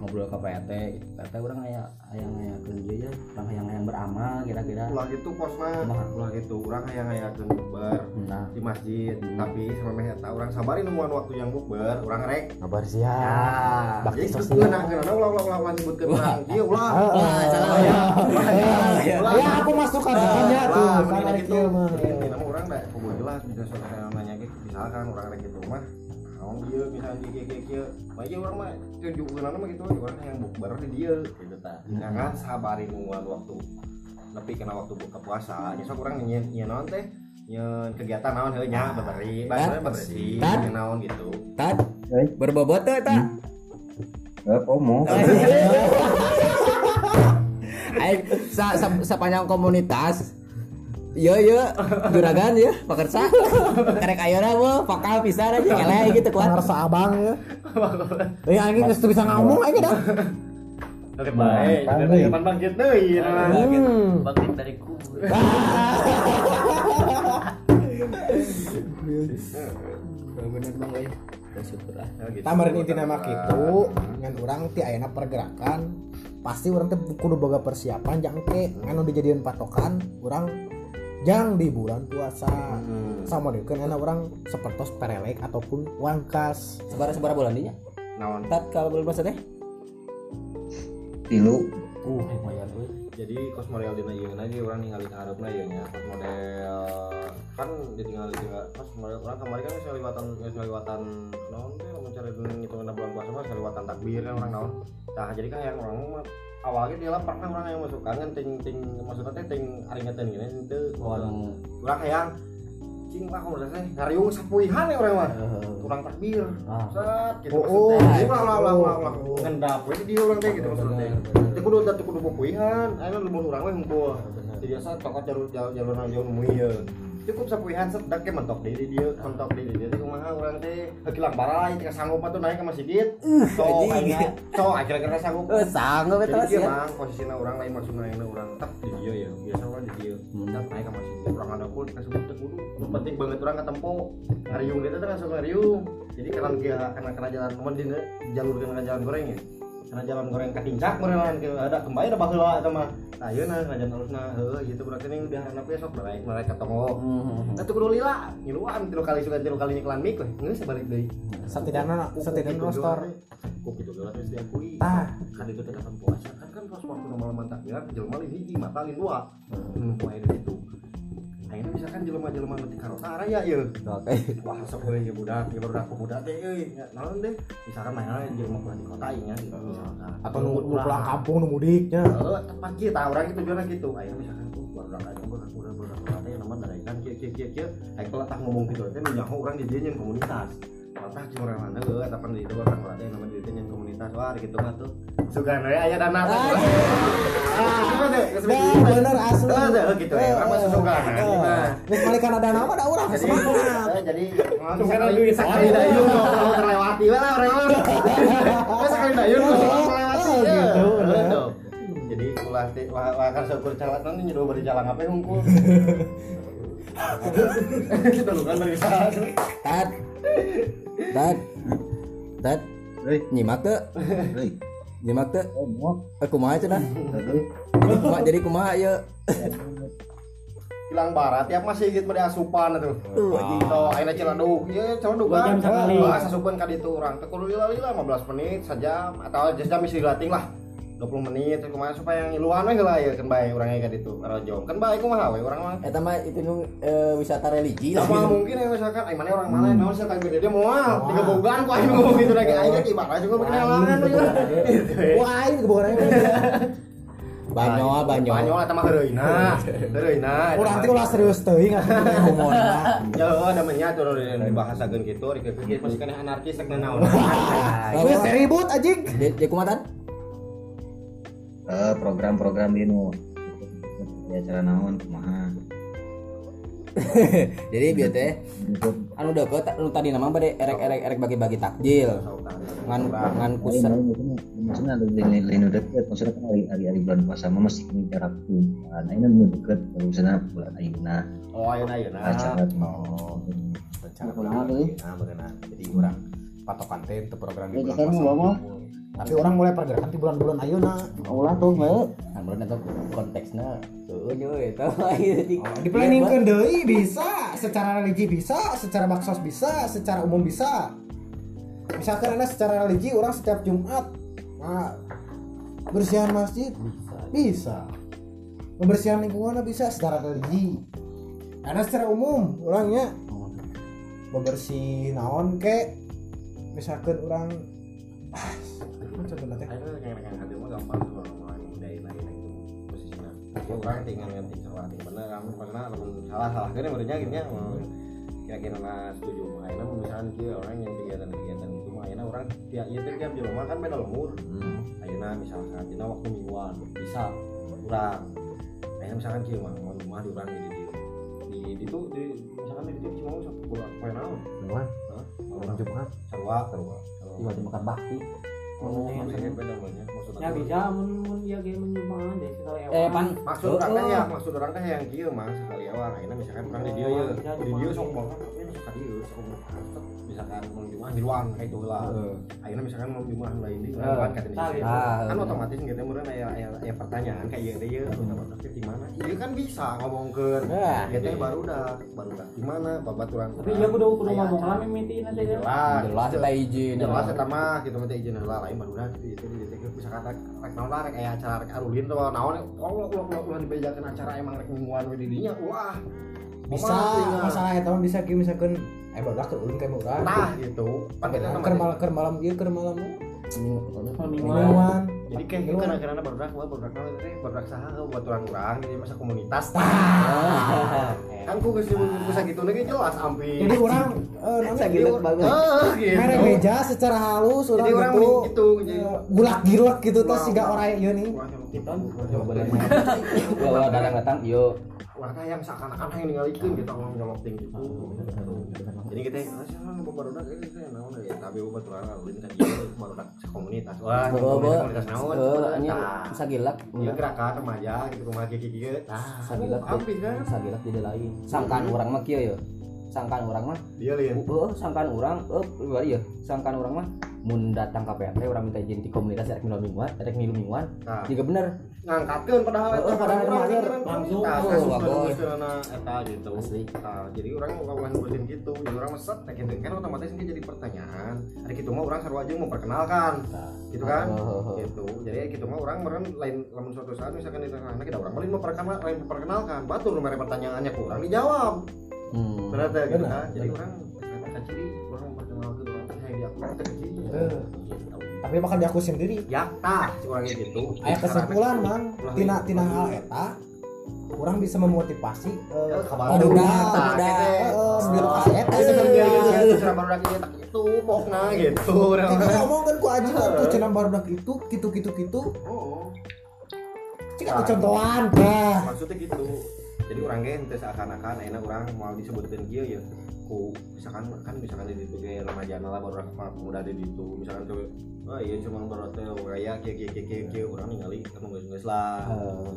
[SPEAKER 1] ngobrol ke PT gitu. PT orang aya aya ngayakeun ieu ya, orang hayang hayang beramal kira-kira.
[SPEAKER 2] ulah gitu posna
[SPEAKER 1] Kumaha?
[SPEAKER 2] ulah gitu orang hayang ngayakeun bukber
[SPEAKER 1] Nah,
[SPEAKER 2] di masjid tapi sama eta orang sabarin nemuan waktu yang bukber orang rek
[SPEAKER 4] kabar siap
[SPEAKER 1] ah,
[SPEAKER 4] bakti
[SPEAKER 2] jadi
[SPEAKER 4] sosial
[SPEAKER 2] kena kena ulah ulah ulah ulah nyebutkeun orang dia ulah
[SPEAKER 4] Ah,
[SPEAKER 1] salah
[SPEAKER 4] ya.
[SPEAKER 1] ya.
[SPEAKER 4] Ya aku masuk kan ya tuh kan
[SPEAKER 2] gitu.
[SPEAKER 4] kieu mah.
[SPEAKER 2] Orang dah kudu jelas bisa soal nanya gitu. Misalkan orang rek gitu mah naon dia misalnya dia kieu kieu kieu. Mah ieu urang mah tunjukkeun mah gitu orang yang bukber di dia gitu tah. Jangan sabarin nungguan waktu nepi kena waktu buka puasa. Nya sok urang nyen nyen naon teh nyen kegiatan naon heeh nya bebersih, bae bebersih,
[SPEAKER 1] Tat.
[SPEAKER 2] nyen naon gitu.
[SPEAKER 1] Tat, berbobot tuh tak?
[SPEAKER 5] eh,
[SPEAKER 1] sa, sa, sepanjang komunitas Iya iya, juragan ya, pakersa. Karek ayeuna mah pakal pisan aja eleh gitu kuat.
[SPEAKER 4] Ngarasa abang ya. Eh anjing geus bisa ngomong aja dah.
[SPEAKER 2] Oke jadi depan bangkit deui. nah.
[SPEAKER 4] Hmm.
[SPEAKER 3] bangkit dari kubur
[SPEAKER 1] Bener bang euy. Bersyukur lah.
[SPEAKER 2] Gitu.
[SPEAKER 4] Tamarin inti nama kitu ngan urang ti ayeuna pergerakan pasti urang teh kudu boga persiapan jangke anu dijadian patokan urang jang di bulan puasa
[SPEAKER 2] Hmm.
[SPEAKER 4] sama deh kan orang sepertos perelek ataupun wangkas
[SPEAKER 1] Sebar sebar bulan dinya.
[SPEAKER 2] Naon?
[SPEAKER 1] Tat kalau bulan puasa teh.
[SPEAKER 5] Tilu.
[SPEAKER 1] Uh, lumayan euy.
[SPEAKER 2] jadi kos model dina ieu aja orang ningali harapna ieu nya kos model kan ditinggali juga kos model orang kemarin kan geus liwatan geus liwatan naon teh lamun cari ngitungna bulan puasa mah liwatan takbir kan orang naon nah jadi kan yang orang mah awalnya dia lah pernah orang yang masuk kangen ting ting maksudnya teh ting aringetan gini itu
[SPEAKER 1] Oh, anu
[SPEAKER 2] orang yang cing lah kalau teh ngariung sapuihan ya orang mah kurang takbir
[SPEAKER 1] Ah.
[SPEAKER 2] set gitu
[SPEAKER 4] Oh,
[SPEAKER 2] maksudnya
[SPEAKER 4] oh,
[SPEAKER 2] ulah ulah ulah ulah ulah
[SPEAKER 4] oh.
[SPEAKER 2] ngendap we dia orang teh gitu maksudnya teh kudu teh kudu pupuihan aya lumur urang we hungkul jadi asa tokot jalur jalur jalur jauh nu ieu cukup sapuihan set dak ke mentok di dia mentok di dia. Kumaha urang teh. Hekilang barai tika sanggup atuh naik ke masjid so akhirnya so akhirnya sanggup.
[SPEAKER 1] Eh, sanggup
[SPEAKER 2] dia
[SPEAKER 1] sih.
[SPEAKER 2] mah posisinya orang lain maksudnya ini orang tak di dia ya. Biasa orang di dia. Tak naik ke masjid orang ada pun dikasih bukti kudu. Penting banget orang ketempo. Ngariung dia tuh langsung ngariung. Jadi karena dia karena kena jalan ke mana jalur kena jalan goreng ya karena jalan goreng merelan ke ada kembali ada baheula eta mah nah ieu na kena jalan alusna heueuh gitu. Berarti ning di harana besok naik naik ka tongo Atuh kudu lila ngiluan tilu kali suka tilu kali nyeklan mik weh geus balik deui
[SPEAKER 4] setidaknya setidaknya roster
[SPEAKER 2] kok gitu geus terus diakui.
[SPEAKER 4] Tah
[SPEAKER 2] kan itu kapan puasa kan kan pas waktu malam takbiran jelema lain hiji mata lain dua. Poe di situ akhirnya misalkan jelema-jelema nu ti karota raya ieu
[SPEAKER 1] Oke.
[SPEAKER 2] wah sok euy ya budak ya budak pemuda teh euy Ya, naon deh. Misalkan mah jelema pulang di kota ieu nya gitu misalkan.
[SPEAKER 4] Atau nunggu pulang kampung nunggu mudiknya
[SPEAKER 2] Heeh, tepat kita orang itu tujuannya gitu. Akhirnya misalkan tuh budak aja budak budak budak teh nama dari kan kieu kieu kieu kieu akhirnya letak ngomong gitu teh nyaho urang di dieu komunitas Letak cuma orang mana gue, tapi di itu orang orang teh nama di dieu nyeun komunitas wah gitu mah tuh sugan we aya dana ah
[SPEAKER 4] Ya, bener asli.
[SPEAKER 2] Ada gitu ya, orang masih suka
[SPEAKER 4] Nih balikan ada nama ada orang
[SPEAKER 2] jadi
[SPEAKER 4] semangat.
[SPEAKER 2] eh, jadi langsung sekali sekali dayung kalau terlewati lah orang. Eh, sekali dayung kalau terlewati.
[SPEAKER 4] Oh, gitu,
[SPEAKER 2] tuh. Jadi ulah ti wah wah kan syukur calon nanti nyedo bari jalan apa hungkul. Kita lu kan dari sana.
[SPEAKER 1] Tat. Tat.
[SPEAKER 5] Hei,
[SPEAKER 1] Nyimak teu?
[SPEAKER 5] hei.
[SPEAKER 1] Nyimak teu?
[SPEAKER 5] Komo.
[SPEAKER 1] Eh kumaha cenah? Jadi kumaha jadi kumaha ieu?
[SPEAKER 2] Hilang barat tiap masih gitu pada asupan atuh.
[SPEAKER 1] Tuh anjing.
[SPEAKER 2] So, ayeuna ciladug. Ieu ciladug
[SPEAKER 6] Dua
[SPEAKER 2] kan. Bahasa asupan ka ditu urang. Teu kudu lila-lila 15 menit sejam atau jam dilatih lah. 20 menit terus kumaha supaya ngiluan we heula ya kan bae urang ka ditu arojong. Kan bae kumaha we urang mah.
[SPEAKER 1] Eta mah itu nu eh, wisata religi
[SPEAKER 2] Sama mungkin ya misalkan, ay mana orang mana yang naon sih kayak gede dia mau tiga bogan ku aing ngomong gitu lagi aing kan ibarat juga halangan we. Gitu. we.
[SPEAKER 4] Wah, ini kebukarannya.
[SPEAKER 1] Banyoa banyoa.
[SPEAKER 2] Banyak eta mah heureuyna. Heureuyna.
[SPEAKER 4] Urang teh ulah serius teuing atuh humorna.
[SPEAKER 2] Ya oh namanya tuh dibahasakeun kitu rek pikir masih kana anarkis rek naon.
[SPEAKER 4] Wes ribut anjing.
[SPEAKER 1] Di Tat?
[SPEAKER 5] Eh, program-program di nu. Ya cara naon kumaha.
[SPEAKER 1] Jadi bieu teh anu deket anu tadi nama bade erek-erek erek bagi-bagi takjil. ngan ngan kusen
[SPEAKER 5] maksudnya ada lain lain udah deket maksudnya kan hari hari hari bulan puasa mah masih punya jarak tuh nah ini nu deket kalau misalnya bulan ayeuna
[SPEAKER 2] oh ayo nah
[SPEAKER 5] acara
[SPEAKER 4] oh rencana
[SPEAKER 5] Nah,
[SPEAKER 4] bulan
[SPEAKER 5] kumaha,
[SPEAKER 4] ini
[SPEAKER 5] euy?
[SPEAKER 4] nah berenang jadi orang patokan teh untuk program di bulan puasa
[SPEAKER 5] Mama.
[SPEAKER 4] Tapi orang mulai pergerakan di bulan-bulan ayeuna
[SPEAKER 5] ulah tuh nggak
[SPEAKER 1] kan belum itu konteksnya tuh itu jadi
[SPEAKER 4] Oh, di planning deui bisa. Secara religi bisa secara baksos bisa secara umum bisa. Misalkan ada secara religi orang setiap Jumat nah, bersihan masjid bisa. pembersihan lingkungan bisa secara religi. Karena secara umum orangnya. Bebersih naon ke misalkan orang ah, nanti
[SPEAKER 2] ayo yang yang hati mah gampang tuh mau budaya lain itu posisinya. Ya orang tinggal nganti salah tinggal bener kamu lamun salah salah kan berarti ya mau kira-kira nah setuju mun misalkan kieu orang yang kegiatan-kegiatan itu mah ayeuna orang tiap teh tiap di rumah kan beda lemur. Ayeuna misalkan dina waktu mingguan bisa kurang. Ayeuna misalkan kieu mah rumah di urang di di itu di misalkan di di cuma satu bulan poe naon Hah?
[SPEAKER 4] malam Jumat?
[SPEAKER 2] Sarua sarua
[SPEAKER 1] tiba tiba makan bakti
[SPEAKER 2] oh maksudnya
[SPEAKER 6] ya bisa mun mun ya kayak menjumahan deh sekali
[SPEAKER 1] eh pan
[SPEAKER 2] maksud orang teh ya maksud orang teh yang kieu mah sekali awal. Ayeuna misalkan orang di dieu ya. di dieu sok tapi nu suka dieu sok misalkan mau jumahan di luar kayak itu lah. Ayeuna misalkan jumahan lain di luar kata di kan otomatis gitu meureun aya aya aya pertanyaan kayak ieu teh ieu otomatis di mana? Ieu kan bisa ngomongkeun. Teh baru dah baru dah di mana babaturan
[SPEAKER 6] tapi ya kudu kudu ngomong lah mimiti nanti ya.
[SPEAKER 2] Jelas.
[SPEAKER 1] Jelas kita izin
[SPEAKER 2] jelas eta mah gitu mah teh izin heula dah gitu itu itu itu misalkan rek rek naon lah rek aya acara rek arulin tuh naon oh ulah ulah ulah dibejakeun acara emang rek mingguan we di dinya wah.
[SPEAKER 4] Bisa masalah eta mah bisa kieu misalkan eh baru ke ulun kayak baru
[SPEAKER 2] nah gitu.
[SPEAKER 4] Ker malam ker malam ieu ker malam
[SPEAKER 6] mingguan
[SPEAKER 4] mingguan.
[SPEAKER 2] Jadi kayak gitu karena karena baru dah baru naon teh baru dah saha baturan urang jadi masa komunitas. Kan ku geus disebut sakitu lagi jelas ampi
[SPEAKER 4] jadi orang eh
[SPEAKER 1] Sagilet bagus.
[SPEAKER 2] Eh, gitu.
[SPEAKER 4] Mere meja secara halus orang
[SPEAKER 2] jadi orang
[SPEAKER 4] gitu
[SPEAKER 2] gitu
[SPEAKER 4] gulak gilak gitu teh
[SPEAKER 2] Wah.
[SPEAKER 4] siga orang ieu nih.
[SPEAKER 2] Kita
[SPEAKER 1] kalau datang datang yo.
[SPEAKER 2] Warga yang seakan-akan yang ningalikeun kita ngomong nyolok ting gitu jadi kita siapa nu baru naon ya? Tapi baturan ulin kan ieu baru dak komunitas. Wah komunitas naon?
[SPEAKER 1] hanya
[SPEAKER 2] Tah.
[SPEAKER 1] bisa gilak
[SPEAKER 2] Ieu gerakan remaja gitu rumah kieu kieu tah
[SPEAKER 1] sagilak
[SPEAKER 2] ampi kan?
[SPEAKER 1] bisa gilak jadi lain. Sangkaan orang mah kieu yo sangkaan orang mah.
[SPEAKER 2] Dia lihat
[SPEAKER 1] oh sangkaan orang eh bari ya sangkaan orang mah mun datang ke PRT orang minta izin di komunitas rek milu mingguan rek milu mingguan
[SPEAKER 2] Nah.
[SPEAKER 1] juga bener.
[SPEAKER 2] Ngangkatkeun padahal
[SPEAKER 1] Oh,
[SPEAKER 2] eta
[SPEAKER 1] padahal
[SPEAKER 2] orang pikiran
[SPEAKER 6] Langsung.
[SPEAKER 2] komunitas,
[SPEAKER 1] Oh,
[SPEAKER 2] kasus
[SPEAKER 1] bagus.
[SPEAKER 2] keuna eta gitu.
[SPEAKER 1] Asli.
[SPEAKER 2] Nah, jadi orang mau kawan ngurusin gitu. Jadi orang meset kayak gitu. Kan otomatis ini jadi pertanyaan. Hari gitu mah orang sarua aja memperkenalkan gitu kan?
[SPEAKER 1] Oh.
[SPEAKER 2] gitu. Jadi gitu mah orang meren lain lamun suatu saat misalkan di sana kita orang lain memperkenalkan lain memperkenalkan batur nomor pertanyaannya kurang dijawab
[SPEAKER 1] hmm.
[SPEAKER 2] teh gitu kan? Jadi orang kata ciri orang memperkenalkan orang yang diaku teh ciri
[SPEAKER 4] Eh. tapi bakal diaku sendiri.
[SPEAKER 2] Ya tah si orangnya gitu
[SPEAKER 4] aya kesimpulan mang. tina
[SPEAKER 2] gitu.
[SPEAKER 4] tina hal eta orang bisa memotivasi eh
[SPEAKER 2] kabar gitu.
[SPEAKER 4] eh di lokasi eta
[SPEAKER 2] sebelum dia gitu, tak itu pokna gitu.
[SPEAKER 4] Kita ngomong kan ku aja tuh cenah barudak itu gitu gitu gitu.
[SPEAKER 2] Oh.
[SPEAKER 4] Cik atuh contohan teh
[SPEAKER 2] maksudnya gitu jadi orang gen teh seakan-akan enak orang mau disebutkan kieu ya ku misalkan kan misalkan di situ ge remaja lah baru orang pemuda di situ. Misalkan tuh oh iya cuma baru teh kayak kieu kieu kieu kieu orang ningali kan geus geus lah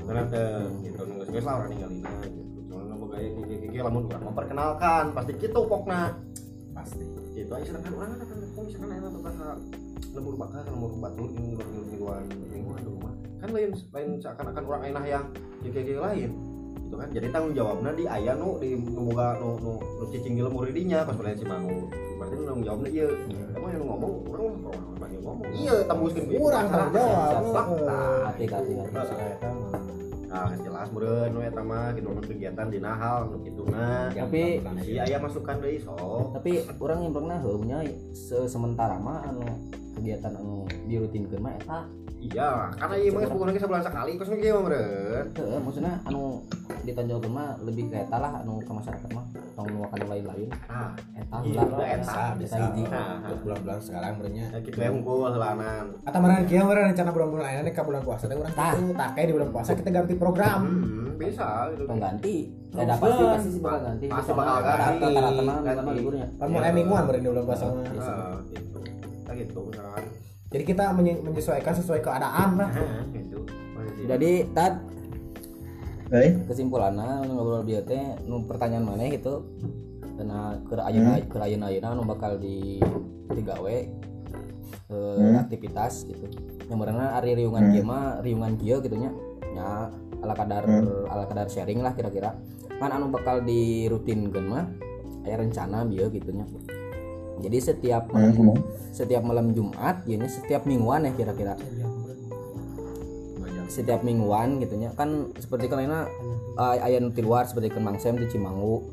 [SPEAKER 2] karena teh gitu geus geus lah orang ningali nah gitu. Cuma nu gaya kieu kieu kieu lamun urang memperkenalkan pasti kitu pokna
[SPEAKER 4] pasti.
[SPEAKER 2] Gitu aja sedangkan orang kan kan misalkan enak bakal lembur bakal lembur batu ini lembur mingguan mingguan di rumah. Kan lain lain seakan-akan orang enak yang kayak kayak lain gitu kan. Jadi tanggung jawabnya di ayah nu di boga nu nu nu cicing di lemur dinya pas melihat si mangu. Berarti nu tanggung jawabnya iya. Kamu yang ngomong orang orang banyak ngomong. Iya tembuskan
[SPEAKER 4] Kurang tanggung jawab.
[SPEAKER 2] fakta
[SPEAKER 1] hati hati hati
[SPEAKER 2] nah jelas meureun nu eta mah gitu kegiatan di nahal nu kituna
[SPEAKER 1] tapi
[SPEAKER 2] si ayah masukkan deui sok.
[SPEAKER 1] Tapi orang yang pernah heunya se sementara mah anu kegiatan anu dirutinkeun mah eta
[SPEAKER 2] iya karena iya mah bukan lagi sebulan sekali terus ngekieu mah meureun.
[SPEAKER 1] Heeh, maksudnya anu ditonjolkeun mah lebih ke eta lah anu ke masyarakat mah tong nuakan lain-lain.
[SPEAKER 2] Ah.
[SPEAKER 1] Eta
[SPEAKER 2] Iya,
[SPEAKER 1] heula
[SPEAKER 2] eta,
[SPEAKER 1] eta
[SPEAKER 4] bisa.
[SPEAKER 1] hiji.
[SPEAKER 2] Nah,
[SPEAKER 4] untuk bulan-bulan sekarang berenya
[SPEAKER 2] ya gitu ya unggul helanan
[SPEAKER 4] Atau meureun kieu meureun rencana bulan-bulan lainnya ke bulan puasa teh urang
[SPEAKER 1] Tah.
[SPEAKER 4] kitu tak kayak di bulan puasa kita ganti program.
[SPEAKER 2] Hmm, bisa gitu.
[SPEAKER 1] Pengganti ada pasti pasti sih bakal ganti.
[SPEAKER 2] Pasti bakal ganti.
[SPEAKER 1] rata-rata mah
[SPEAKER 2] Ganti.
[SPEAKER 1] mah liburnya.
[SPEAKER 4] Kan mulai mingguan berarti di bulan puasa mah.
[SPEAKER 2] Ah, gitu. gitu misalkan.
[SPEAKER 4] Jadi kita menye- menyesuaikan sesuai keadaan lah.
[SPEAKER 2] Gitu.
[SPEAKER 1] Jadi tad Kesimpulannya nu ngobrol bieu teh nu pertanyaan mana gitu. Karena ke ayeuna ke ayeuna ayeuna nu bakal di digawe eh,
[SPEAKER 5] Hmm.
[SPEAKER 1] aktivitas gitu. Yang berenang ari riungan kieu mah riungan kieu gitu nya. Nya ala kadar ala kadar sharing lah kira-kira. Kan anu bakal dirutinkeun mah aya rencana bieu gitu nya. Jadi setiap malam
[SPEAKER 5] hmm,
[SPEAKER 1] setiap malam Jumat ya nya setiap mingguan ya kira-kira setiap mingguan gitu nya. Kan seperti kan lainnya uh, aya nu ti luar seperti kan Mang Sem di Cimangu.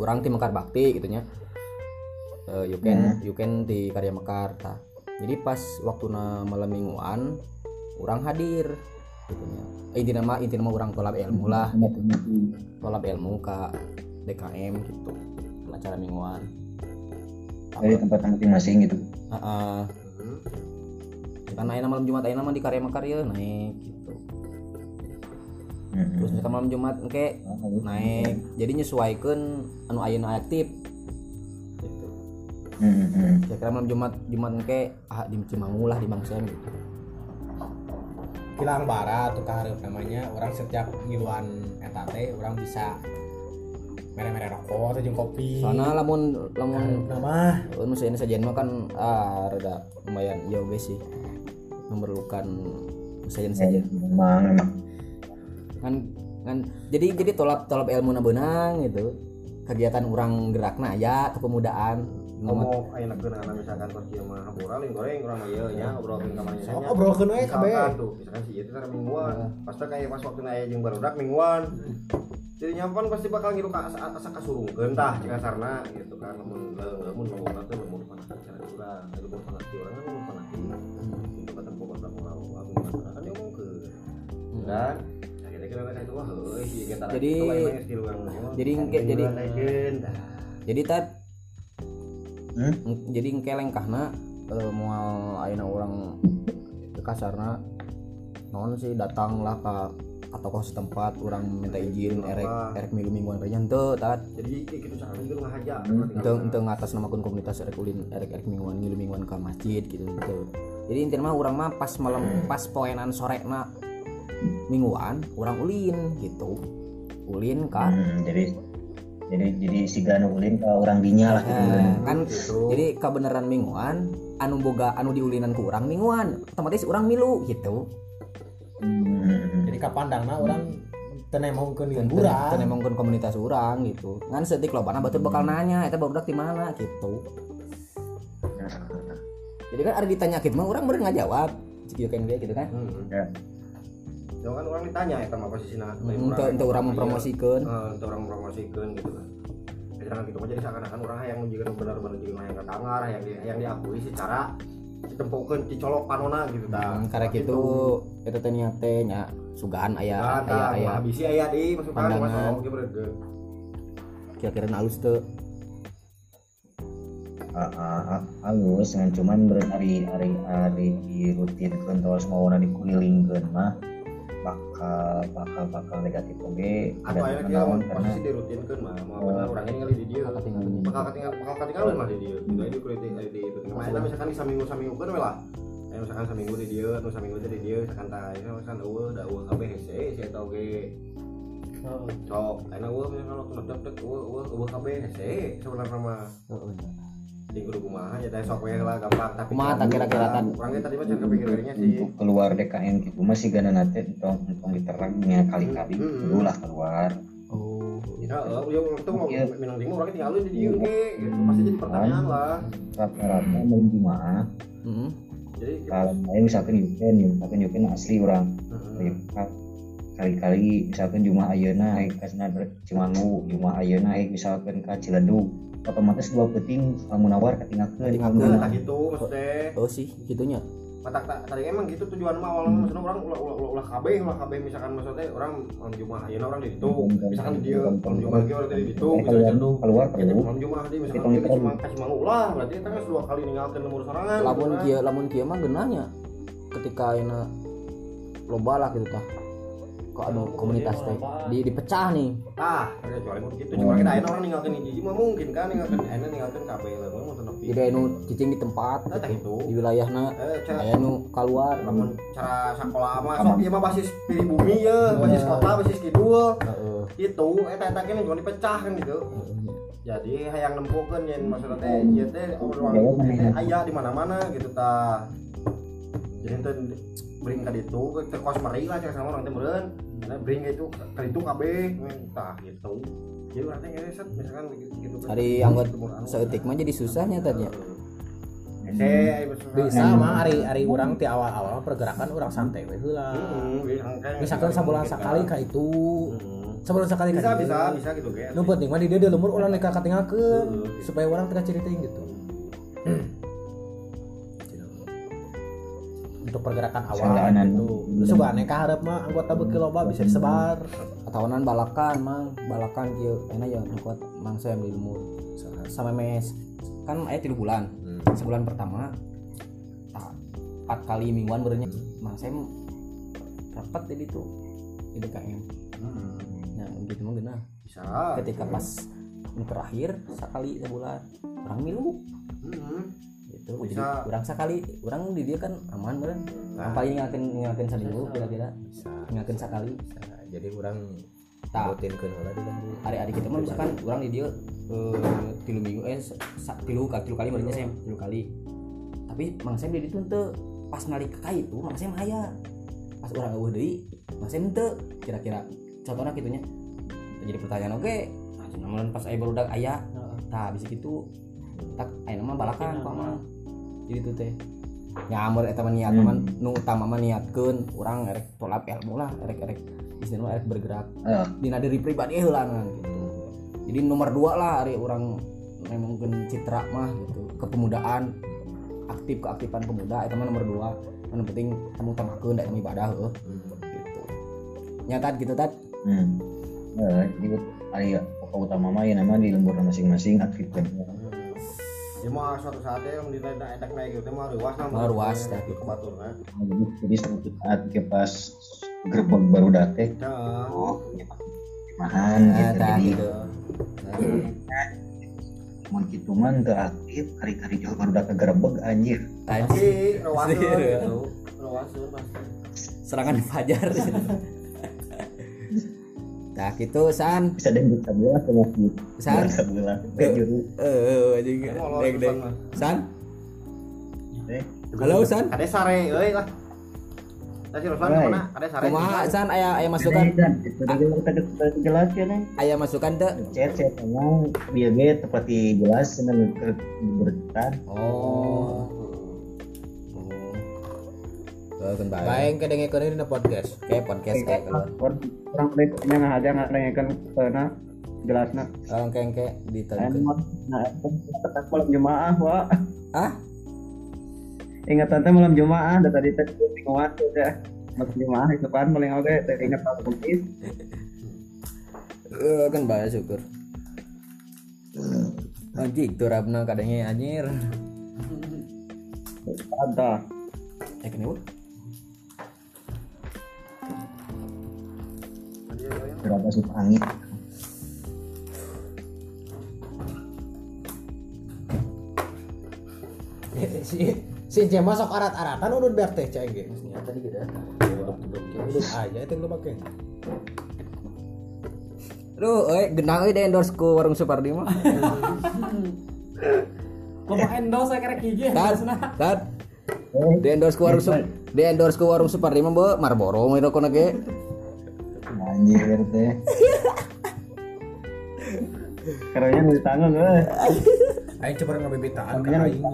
[SPEAKER 1] Orang di Mekar Bakti gitu nya. Eh, you can you can di Karya Mekar tah jadi pas waktu malam mingguan orang hadir gitu nya. Eh, intinya mah intinya mah orang tolak ilmu lah. Gitu tolak ilmu ke DKM gitu. Kan acara mingguan.
[SPEAKER 5] Dari tempat masing-masing gitu.
[SPEAKER 1] Heeh. Karena ayeuna malam Jumat ayeuna mah di Karya Mekar ya naik gitu.
[SPEAKER 5] Hmm,
[SPEAKER 1] terus misalkan malam Jumat engke naik. Jadi nyesuaikan anu ayeuna aktif. Gitu
[SPEAKER 5] hmm, hmm.
[SPEAKER 1] kira-kira malam Jumat Jumat engke ah di Cimangu lah di Bangsem gitu.
[SPEAKER 4] Kilang barat tuh kaharep namanya orang setiap ngiluan eta teh orang bisa mere-mere rokok atau jeung kopi.
[SPEAKER 1] Soalnya lamun lamun
[SPEAKER 4] nama
[SPEAKER 1] anu saya sajian mah kan ah rada lumayan iya sih memerlukan sajian saja
[SPEAKER 5] memang memang
[SPEAKER 1] kan kan jadi jadi tolap tolap ilmu na beunang gitu kegiatan orang gerakna aya kepemudaan
[SPEAKER 2] ngomong ayeuna keunana misalkan pas kieu mah habural goreng urang mah ieu nya obrolkeun ka manehna
[SPEAKER 4] Oh, obrolkeun we kabeh.
[SPEAKER 2] Misalkan tuh misalkan si ieu teh mingguan pasti kayak pas waktu aya jeung barudak mingguan jadi nyampan pasti bakal ngilu ka asa, asa kasurungkeun tah cika sarna gitu kan lamun lamun lamun teh lamun panah cara urang lamun kan itu wah kita
[SPEAKER 1] Jadi- jadi engke- jadi- jadi tat
[SPEAKER 5] Hmm?
[SPEAKER 1] Jadi engke lengkahna eh, moal ayeuna urang kasarna. Non sih datang lah ke ka tokoh setempat orang minta izin erek erek minggu mingguan kayaknya ente tat.
[SPEAKER 2] Jadi gitu caranya gitu ngahaja
[SPEAKER 1] ente ente ngatas namakeun komunitas erek ulin erek erek mingguan ngilu mingguan ke masjid gitu gitu jadi intinya mah orang mah pas malam pas poenan sore na mingguan orang ulin gitu. Ulin kan
[SPEAKER 5] Hmm, jadi jadi jadi si Gano ulin ke orang dinya lah gitu.
[SPEAKER 1] Nah, kan jadi kebenaran mingguan anu boga anu diulinan ku urang mingguan otomatis urang milu gitu.
[SPEAKER 5] Hmm,
[SPEAKER 4] jadi kapandangna orang tenemongkeun
[SPEAKER 1] Teu-
[SPEAKER 4] liburan
[SPEAKER 1] teu nemongkeun komunitas urang gitu. Ngan setik lobana batur bakal nanya eta barudak di mana gitu. Jadi kan ada ditanya gitu mah urang bener ngajawab cik kan dia gitu kan?
[SPEAKER 5] Ya.
[SPEAKER 2] Jangan kan orang ditanya ya sama posisinya
[SPEAKER 1] ente ente urang mempromosikeun
[SPEAKER 2] Ente orang mempromosikan. Gitu kan. Jangan gitu jadi seakan-akan orang yang menjadi benar-benar jadi yang ketangar yang di, yang diakui secara ditempukan dicolok panona gitu dah
[SPEAKER 1] Hmm, karena gitu eta teh niat teh nya sugan aya
[SPEAKER 2] Kan,
[SPEAKER 1] aya aya
[SPEAKER 2] habisi aya di
[SPEAKER 1] Pandangan.
[SPEAKER 2] masuk oke berarti
[SPEAKER 1] kira-kira alus teu?
[SPEAKER 5] Ah, ah, ah, halus dengan cuman berhari hari hari rutin terus mau dikulilingkeun mah bakal bakal bakal negatif. Oge
[SPEAKER 2] atau akhirnya dia
[SPEAKER 5] naon karena
[SPEAKER 2] posisi dirutinkan mah mau benar orang ini kali di dia.
[SPEAKER 1] Bakal ketinggalan.
[SPEAKER 2] bakal ketinggalan mah di dia. Juga di kulit di di itu nah misalkan di saminggu saminggu kan lah. Ya misalkan saminggu di dia atau saminggu di dia misalkan tak misalkan eueuh da eueuh kabeh hese si eta oge cok karena eueuh misalkan kalau kena dek eueuh eueuh eueuh kabeh hese sebenarnya mah di guru kumaha ya teh sok we lah gampang. Tapi
[SPEAKER 1] Kumaha tak kira-kira, Tan?
[SPEAKER 2] orangnya tadi mah jangan kepikirannya sih.
[SPEAKER 5] Untuk keluar DKM gitu. Masih gana nate tong tong diterangnya kali-kali.
[SPEAKER 2] Hmm.
[SPEAKER 5] dulu lah keluar.
[SPEAKER 1] Oh.
[SPEAKER 2] Ya, eh, ya mau
[SPEAKER 5] Iya.
[SPEAKER 2] minum dingin orangnya tinggalin di dia ge, gitu. Pasti jadi pertanyaan lah.
[SPEAKER 5] rata-rata malam Jumat
[SPEAKER 1] heeh
[SPEAKER 2] Jadi kita
[SPEAKER 5] kalau saya misalkan Yuken asli orang.
[SPEAKER 2] Heeh.
[SPEAKER 5] kali-kali misalkan Jumat Ayeuna aik kasna Cimangu Jumat Ayeuna aik misalkan ka Ciledug otomatis dua peting munawar ketinggalan
[SPEAKER 1] Ketinggalan.
[SPEAKER 2] Nah, gitu maksudnya.
[SPEAKER 1] oh sih gitunya
[SPEAKER 2] Matak tak tadi emang gitu tujuan mah awalnya maksudnya orang ulah ulah ulah KB ulah KB misalkan maksudnya orang malam Jumat ayeuna orang di ditu. Misalkan di dia malam Jumat ge orang di ditu
[SPEAKER 5] Eh,
[SPEAKER 2] bisa
[SPEAKER 5] keluar
[SPEAKER 2] cendu.
[SPEAKER 5] keluar
[SPEAKER 2] Ya,
[SPEAKER 5] perlu
[SPEAKER 2] malam Jumat di misalkan kita cuma kasih mangu ulah berarti kita kan dua kali ninggalkeun nomor sorangan.
[SPEAKER 1] lamun
[SPEAKER 2] gitu kan.
[SPEAKER 1] kia lamun kia mah geunanya ketika ayeuna loba lah gitu tah anu komunitas teh di dipecah nih.
[SPEAKER 2] Ah kecuali gitu cuma kita enak orang ninggalkan hiji mah mungkin kan ninggalkan enak ninggalkan KB lah. Mau mau nepi
[SPEAKER 1] jadi anu cicing di tempat.
[SPEAKER 2] Nah,
[SPEAKER 1] gitu.
[SPEAKER 2] itu.
[SPEAKER 1] di wilayahna.
[SPEAKER 2] Eh cara
[SPEAKER 1] aya nu keluar.
[SPEAKER 2] Namun cara sekolah mah sok ieu mah basis pilih bumi ya. Basis kota basis kidul.
[SPEAKER 1] Heeh.
[SPEAKER 2] Itu eta eta kene juga dipecah kan gitu. Jadi hayang nempukeun yen maksudna teh ieu teh orang
[SPEAKER 5] Jawa mana
[SPEAKER 2] aya di mana-mana gitu tah. Jadi ente bring ka ditu ke kos meri lah cek sama orang teh meureun. Nah, bring itu ka ditu kabeh tah gitu. Jadi urang teh ngereset misalkan gitu gitu.
[SPEAKER 1] Hari anggot seetik mah jadi susahnya tadi
[SPEAKER 2] Ese,
[SPEAKER 4] bisa mah hari hari orang ti awal awal pergerakan orang santai we heula. Misalkan sebulan sekali ka itu. Sebulan sekali
[SPEAKER 2] bisa bisa bisa gitu guys
[SPEAKER 4] nu penting mah di dia lembur ulah neka katinggalkeun
[SPEAKER 2] Heeh.
[SPEAKER 4] supaya orang teka ceritain gitu untuk pergerakan awal.
[SPEAKER 5] Sanggaan
[SPEAKER 4] gitu. Terus mah anggota beki loba bisa disebar.
[SPEAKER 1] Tahunan balakan mang balakan kieu enak ya mang saya di ilmu sama mes. Kan aya tiga bulan. Sebulan pertama empat kali mingguan berenya mang saya rapat jadi tuh di DKM ya gitu mah genah
[SPEAKER 2] bisa.
[SPEAKER 1] Ketika pas yang terakhir sekali sebulan. Orang milu.
[SPEAKER 2] Hmm.
[SPEAKER 1] Gitu.
[SPEAKER 2] Bisa.
[SPEAKER 1] jadi orang sekali orang di dia kan aman beren yang paling ngakin ngakin seminggu kira-kira? Ngakin sekali.
[SPEAKER 4] Bisa. Jadi orang
[SPEAKER 1] tak.
[SPEAKER 4] rutinkeun heula di lembur
[SPEAKER 1] hari-hari kita mah misalkan orang di dia eh, tilu minggu eh tilu ka- tilu kali barunya saya tilu kali. Tapi mang saya di itu ente pas ngali ke kai itu mang saya aya pas orang eueuh deui mang saya ente kira-kira. Contohnya gitunya. Jadi pertanyaan oke. Nah, namun pas aya baru aya tah bisa gitu tak aya nama balakan kok mah jadi itu teh. Ngamur eta mah niat mah nu utama mah niatkeun urang erek tolak ilmu lah erek erek istilahnya erek bergerak.
[SPEAKER 5] Heeh.
[SPEAKER 1] dina diri pribadi heula nah, gitu. Jadi nomor dua lah hari orang mungkin citra mah gitu. Kepemudaan aktif keaktifan pemuda itu mah nomor dua. Yang penting kamu tambahkeun da ibadah heuh gitu. Nyata gitu tat
[SPEAKER 5] Hmm. Eh, jadi pokok utama mah ya nama di lembur masing-masing aktif
[SPEAKER 2] mah suatu saat ya yang edak naik gitu mah ruas nah
[SPEAKER 1] Mah ruas, gitu.
[SPEAKER 2] kan
[SPEAKER 5] Jadi, jadi suatu saat ke pas gerbang baru dateng, oh, mahan
[SPEAKER 1] nah,
[SPEAKER 5] gitu. Jadi,
[SPEAKER 1] gitu.
[SPEAKER 5] Cuman gitu mah nggak aktif, hari-hari jauh baru datang gerbang anjir.
[SPEAKER 1] anjir.
[SPEAKER 2] Ruasun pasti.
[SPEAKER 1] Serangan fajar nah gitu san
[SPEAKER 5] Bisa deh bisa bilang sama.
[SPEAKER 1] San?
[SPEAKER 5] Bisa. Kayak juru.
[SPEAKER 1] eh anjing
[SPEAKER 2] urusan mah.
[SPEAKER 1] san
[SPEAKER 5] Eh,
[SPEAKER 1] halo san
[SPEAKER 2] ada sare euy lah Tadi Ruslan
[SPEAKER 5] Right.
[SPEAKER 2] ke mana? Ada sare.
[SPEAKER 1] kumaha san aya aya masukan
[SPEAKER 5] itu kita jelaskan nih.
[SPEAKER 1] aya masukan teu
[SPEAKER 5] Chat chat emang dia ge tepati jelas dengan berkan.
[SPEAKER 1] oh baik.
[SPEAKER 4] kedengekeun dina podcast
[SPEAKER 1] Kayak podcast kayak keluar.
[SPEAKER 7] orang baik yang aja nggak nengekan karena jelasnya
[SPEAKER 1] Orang kayak kayak di
[SPEAKER 7] emang nah tetap malam jemaah wa
[SPEAKER 1] Ah?
[SPEAKER 7] ingat tante malam jemaah dan tadi tadi bingungan udah malam jemaah itu kan paling oke ingat pak kumpis
[SPEAKER 1] Eh, kan baik syukur. Anjing tuh rabna kadangnya anjir.
[SPEAKER 7] ada
[SPEAKER 1] Eh kenapa?
[SPEAKER 5] Berapa suka angin?
[SPEAKER 4] si si Jem masuk arat-aratan udah beak teh cai ge
[SPEAKER 1] Tadi gitu.
[SPEAKER 4] udah aja itu lu pakai
[SPEAKER 1] Aduh, eh genang euy di endorse ku warung Supardi mah.
[SPEAKER 6] Bapak endorse saya kira gigi
[SPEAKER 1] Tat, tat. Di endorse ku warung di endorse ku warung Supardi mah Mbok Marlboro mah rokok ge.
[SPEAKER 5] Anjir teh.
[SPEAKER 7] karena di tangan gue
[SPEAKER 4] aing coba ngabibitaan ka
[SPEAKER 7] Makanya-
[SPEAKER 4] aing.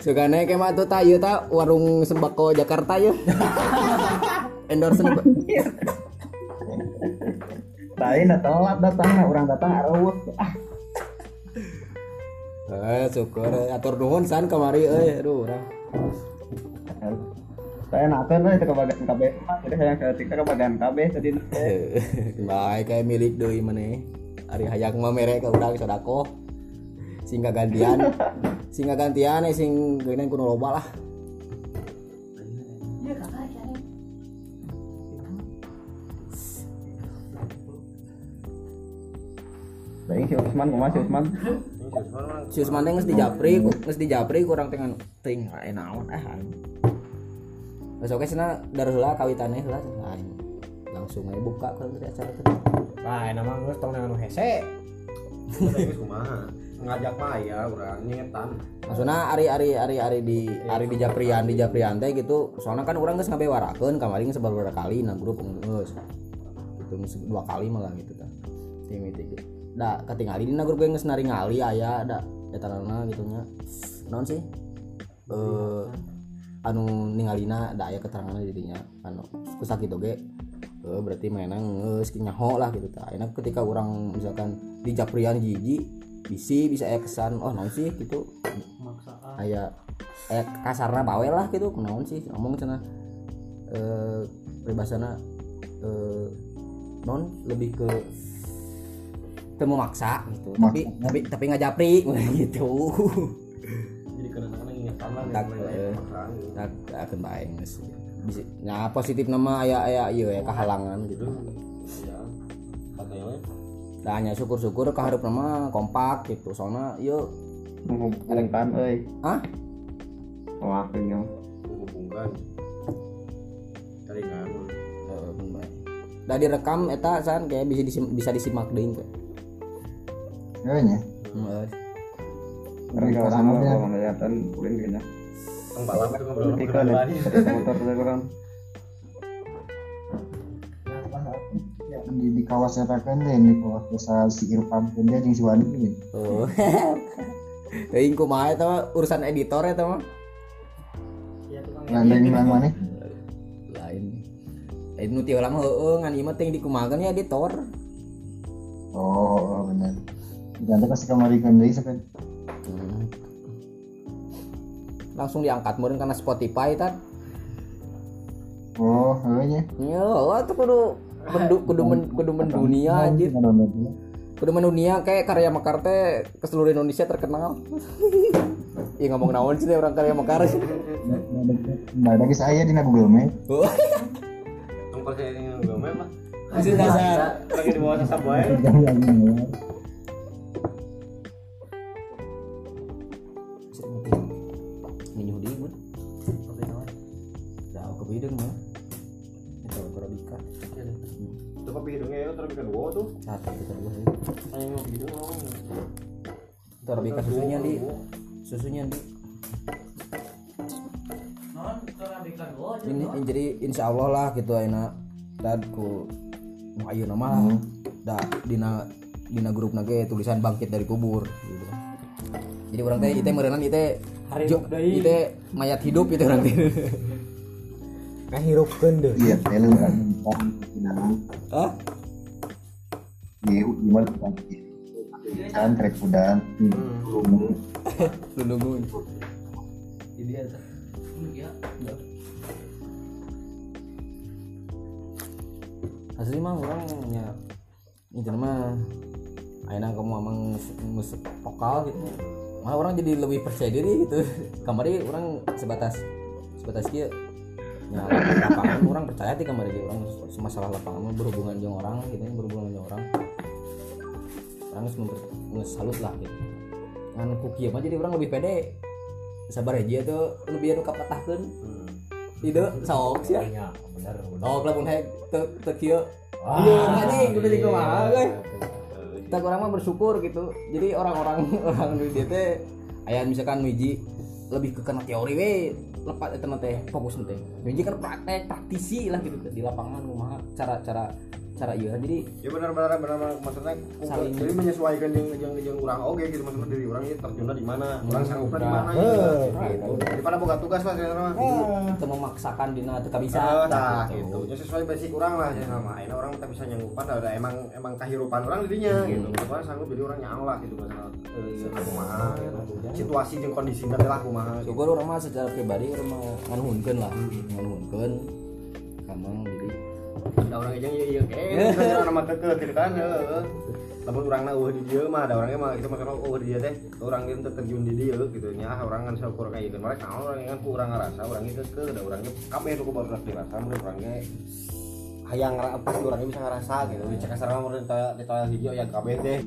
[SPEAKER 1] Sugane ke mah tuh ta ieu ta warung sembako Jakarta ye. endorse nih, Mbak.
[SPEAKER 7] lain telat datang nah, orang datang arawut ah
[SPEAKER 1] Eh, syukur atur nuhun san kamari euy. Aduh, urang
[SPEAKER 7] saya nakan lah itu ke bagian KB jadi saya ke ke bagian KB jadi
[SPEAKER 1] baik kayak milik doi mana? Hari hayak mau merek ke urang sodako. Singgah gantian singgah gantian eh sing gini kuno loba lah.
[SPEAKER 7] Iya, baik si Usman, kumaha si Usman?
[SPEAKER 2] Si Usman
[SPEAKER 1] ngesti geus di Japri, geus kurang teh teuing enak eh aing. Geus oke cenah darula kawitannya heula lain. Langsung aja buka kalau dari acara teh.
[SPEAKER 4] Nah, enak mah geus tong dengan hese.
[SPEAKER 2] Ini kumaha ngajak mah ya urang nyetan
[SPEAKER 1] Maksudnya ari ari ari ari di ari di Japrian di Japrian teh gitu. Soalnya kan orang geus ngabewarakeun kamari geus sababaraha kali na grup geus. Gitu dua kali malah gitu tah. Tim itu gitu. Da ketinggali dina grup geus nari ngali aya da etanana gitu nya. Naon sih? Eh anu ningalina da aya keterangan di dinya anu kusakitu ge eh, berarti mainan geus nyaho lah gitu tah. Enak ketika orang misalkan di Japrian jiji bisi bisa aya kesan oh naon sih? gitu.
[SPEAKER 3] Maksaan.
[SPEAKER 1] Kayak kayak kasarnya bawel lah gitu kenaon sih ngomong cenah. Eh peribahasana eh non lebih ke temu maksa gitu. Tapi tapi tapi nggak japri gitu.
[SPEAKER 2] Jadi lah
[SPEAKER 1] Tak, eh.
[SPEAKER 2] gitu.
[SPEAKER 1] tak akan baik geus. bisa nah positif nama aya aya iya ya kehalangan gitu
[SPEAKER 2] ya
[SPEAKER 1] nah hanya syukur-syukur keharup nama kompak gitu soalnya yuk
[SPEAKER 7] Mengumpulkan euy.
[SPEAKER 1] Hah?
[SPEAKER 7] Wah, kenyang.
[SPEAKER 2] menghubungkan jaringan
[SPEAKER 1] eh, baik. Dah direkam eta san kayak bisa disim, bisa disimak deui kayak.
[SPEAKER 5] kayaknya
[SPEAKER 1] Heeh.
[SPEAKER 7] Karena kalau sama kalau kelihatan kulin kayaknya.
[SPEAKER 2] Tong balap itu ngobrol
[SPEAKER 7] Iklan ya. Motor saya kurang.
[SPEAKER 5] di, di kawasan kan deh di kawasan desa si Irfan pun dia jeung si Wani ini
[SPEAKER 1] Oh. Teuing kumaha eta urusan editor eta mah.
[SPEAKER 5] nah dan yang mana
[SPEAKER 1] Lain. Eh nu ti lama heueuh ngan ieu mah dikumahakeun ya editor.
[SPEAKER 5] oh, benar dan kasih kamari kan deui sampai.
[SPEAKER 1] Langsung diangkat meureun karena Spotify tan.
[SPEAKER 5] oh heunya
[SPEAKER 1] Ya, atuh kudu kudu kudu men, kudu mendunia anjir. Kudu mendunia kayak karya Mekar teh ke seluruh Indonesia terkenal. Iya ngomong naon sih orang karya Mekar.
[SPEAKER 5] nah ada kisah saya di Google Map
[SPEAKER 2] ini gue mah mah
[SPEAKER 1] Masih dasar.
[SPEAKER 2] lagi di bawah sasab wae bikin gua tuh
[SPEAKER 1] Satu kita dua.
[SPEAKER 2] hanya mau hidung mau
[SPEAKER 1] Torabika susunya di susunya di
[SPEAKER 3] aja
[SPEAKER 1] ini jadi insya Allah lah gitu enak dan ku ayeuna nama lah. Da dina dina grup nage tulisan bangkit dari kubur gitu. Jadi orang teh itu merenang itu
[SPEAKER 6] Hari
[SPEAKER 1] jo-
[SPEAKER 6] deui.
[SPEAKER 1] itu teh hidup itu orang teh.
[SPEAKER 4] Ngahirupkeun deui.
[SPEAKER 5] iya film kan Di gimana? Kan kan trek udan.
[SPEAKER 1] Lu nungguin
[SPEAKER 3] jadi ada. Ya
[SPEAKER 1] asli mah orangnya itu mah ayeuna kamu emang mus vokal gitu. Malah orang jadi lebih percaya diri gitu. Kamari orang sebatas sebatas dia ya lapangan orang percaya di kamari dia. Orang masalah lapangan berhubungan dengan orang gitu berhubungan dengan orang orang harus memper salut lah gitu kan kuki mah jadi orang lebih pede sabar aja tuh lebih anu kapatahkeun ide sok sih
[SPEAKER 4] Iya, bener.
[SPEAKER 1] Oh, lamun hayang teu teu kieu. Iya, anjing udah di kumaha. Kita kurang mah bersyukur gitu. Jadi orang-orang orang di dieu teh aya misalkan wiji lebih ke kena teori we lepas mah teh fokus teh. Wiji kan praktek, praktisi lah gitu di lapangan kumaha cara-cara cara ieu jadi
[SPEAKER 2] ya benar benar benar maksudnya
[SPEAKER 1] Saling-
[SPEAKER 2] jadi menyesuaikan yang yang yang orang oke gitu maksudnya diri orang ini terjunnya di mana orang sanggupnya di mana
[SPEAKER 4] Eh,
[SPEAKER 2] gitu. Daripada boga tugas lah saya nama
[SPEAKER 1] kita memaksakan dina teu bisa.
[SPEAKER 2] bisa nah gitu. ya sesuai basic orang lah ya sama. Ini orang tak bisa nyanggupan ada emang emang kehidupan orang dirinya gitu. Orang sanggup jadi orang nyang lah gitu masalah kumaha gitu. situasi jeung kondisi teh lah kumaha gitu.
[SPEAKER 1] Syukur orang mah secara pribadi orang mah nganuhunkeun lah, nganuhunkeun. Kamang jadi
[SPEAKER 2] ada orang aja iya iya. kayak kita nama keke gitu kan lamun urangna eueuh di dieu mah ada orangnya mah itu masalah eueuh di dieu teh. Orang itu terjun di dieu gitu nya orang kan syukur kayak gitu. Mereka orang yang kurang ngerasa orang itu ke ada orangnya kabeh itu baru dirasa orangnya hayang pasti orangnya bisa ngerasa gitu. Cek kasar mah mun ditanya ditanya hiji ya kabeh teh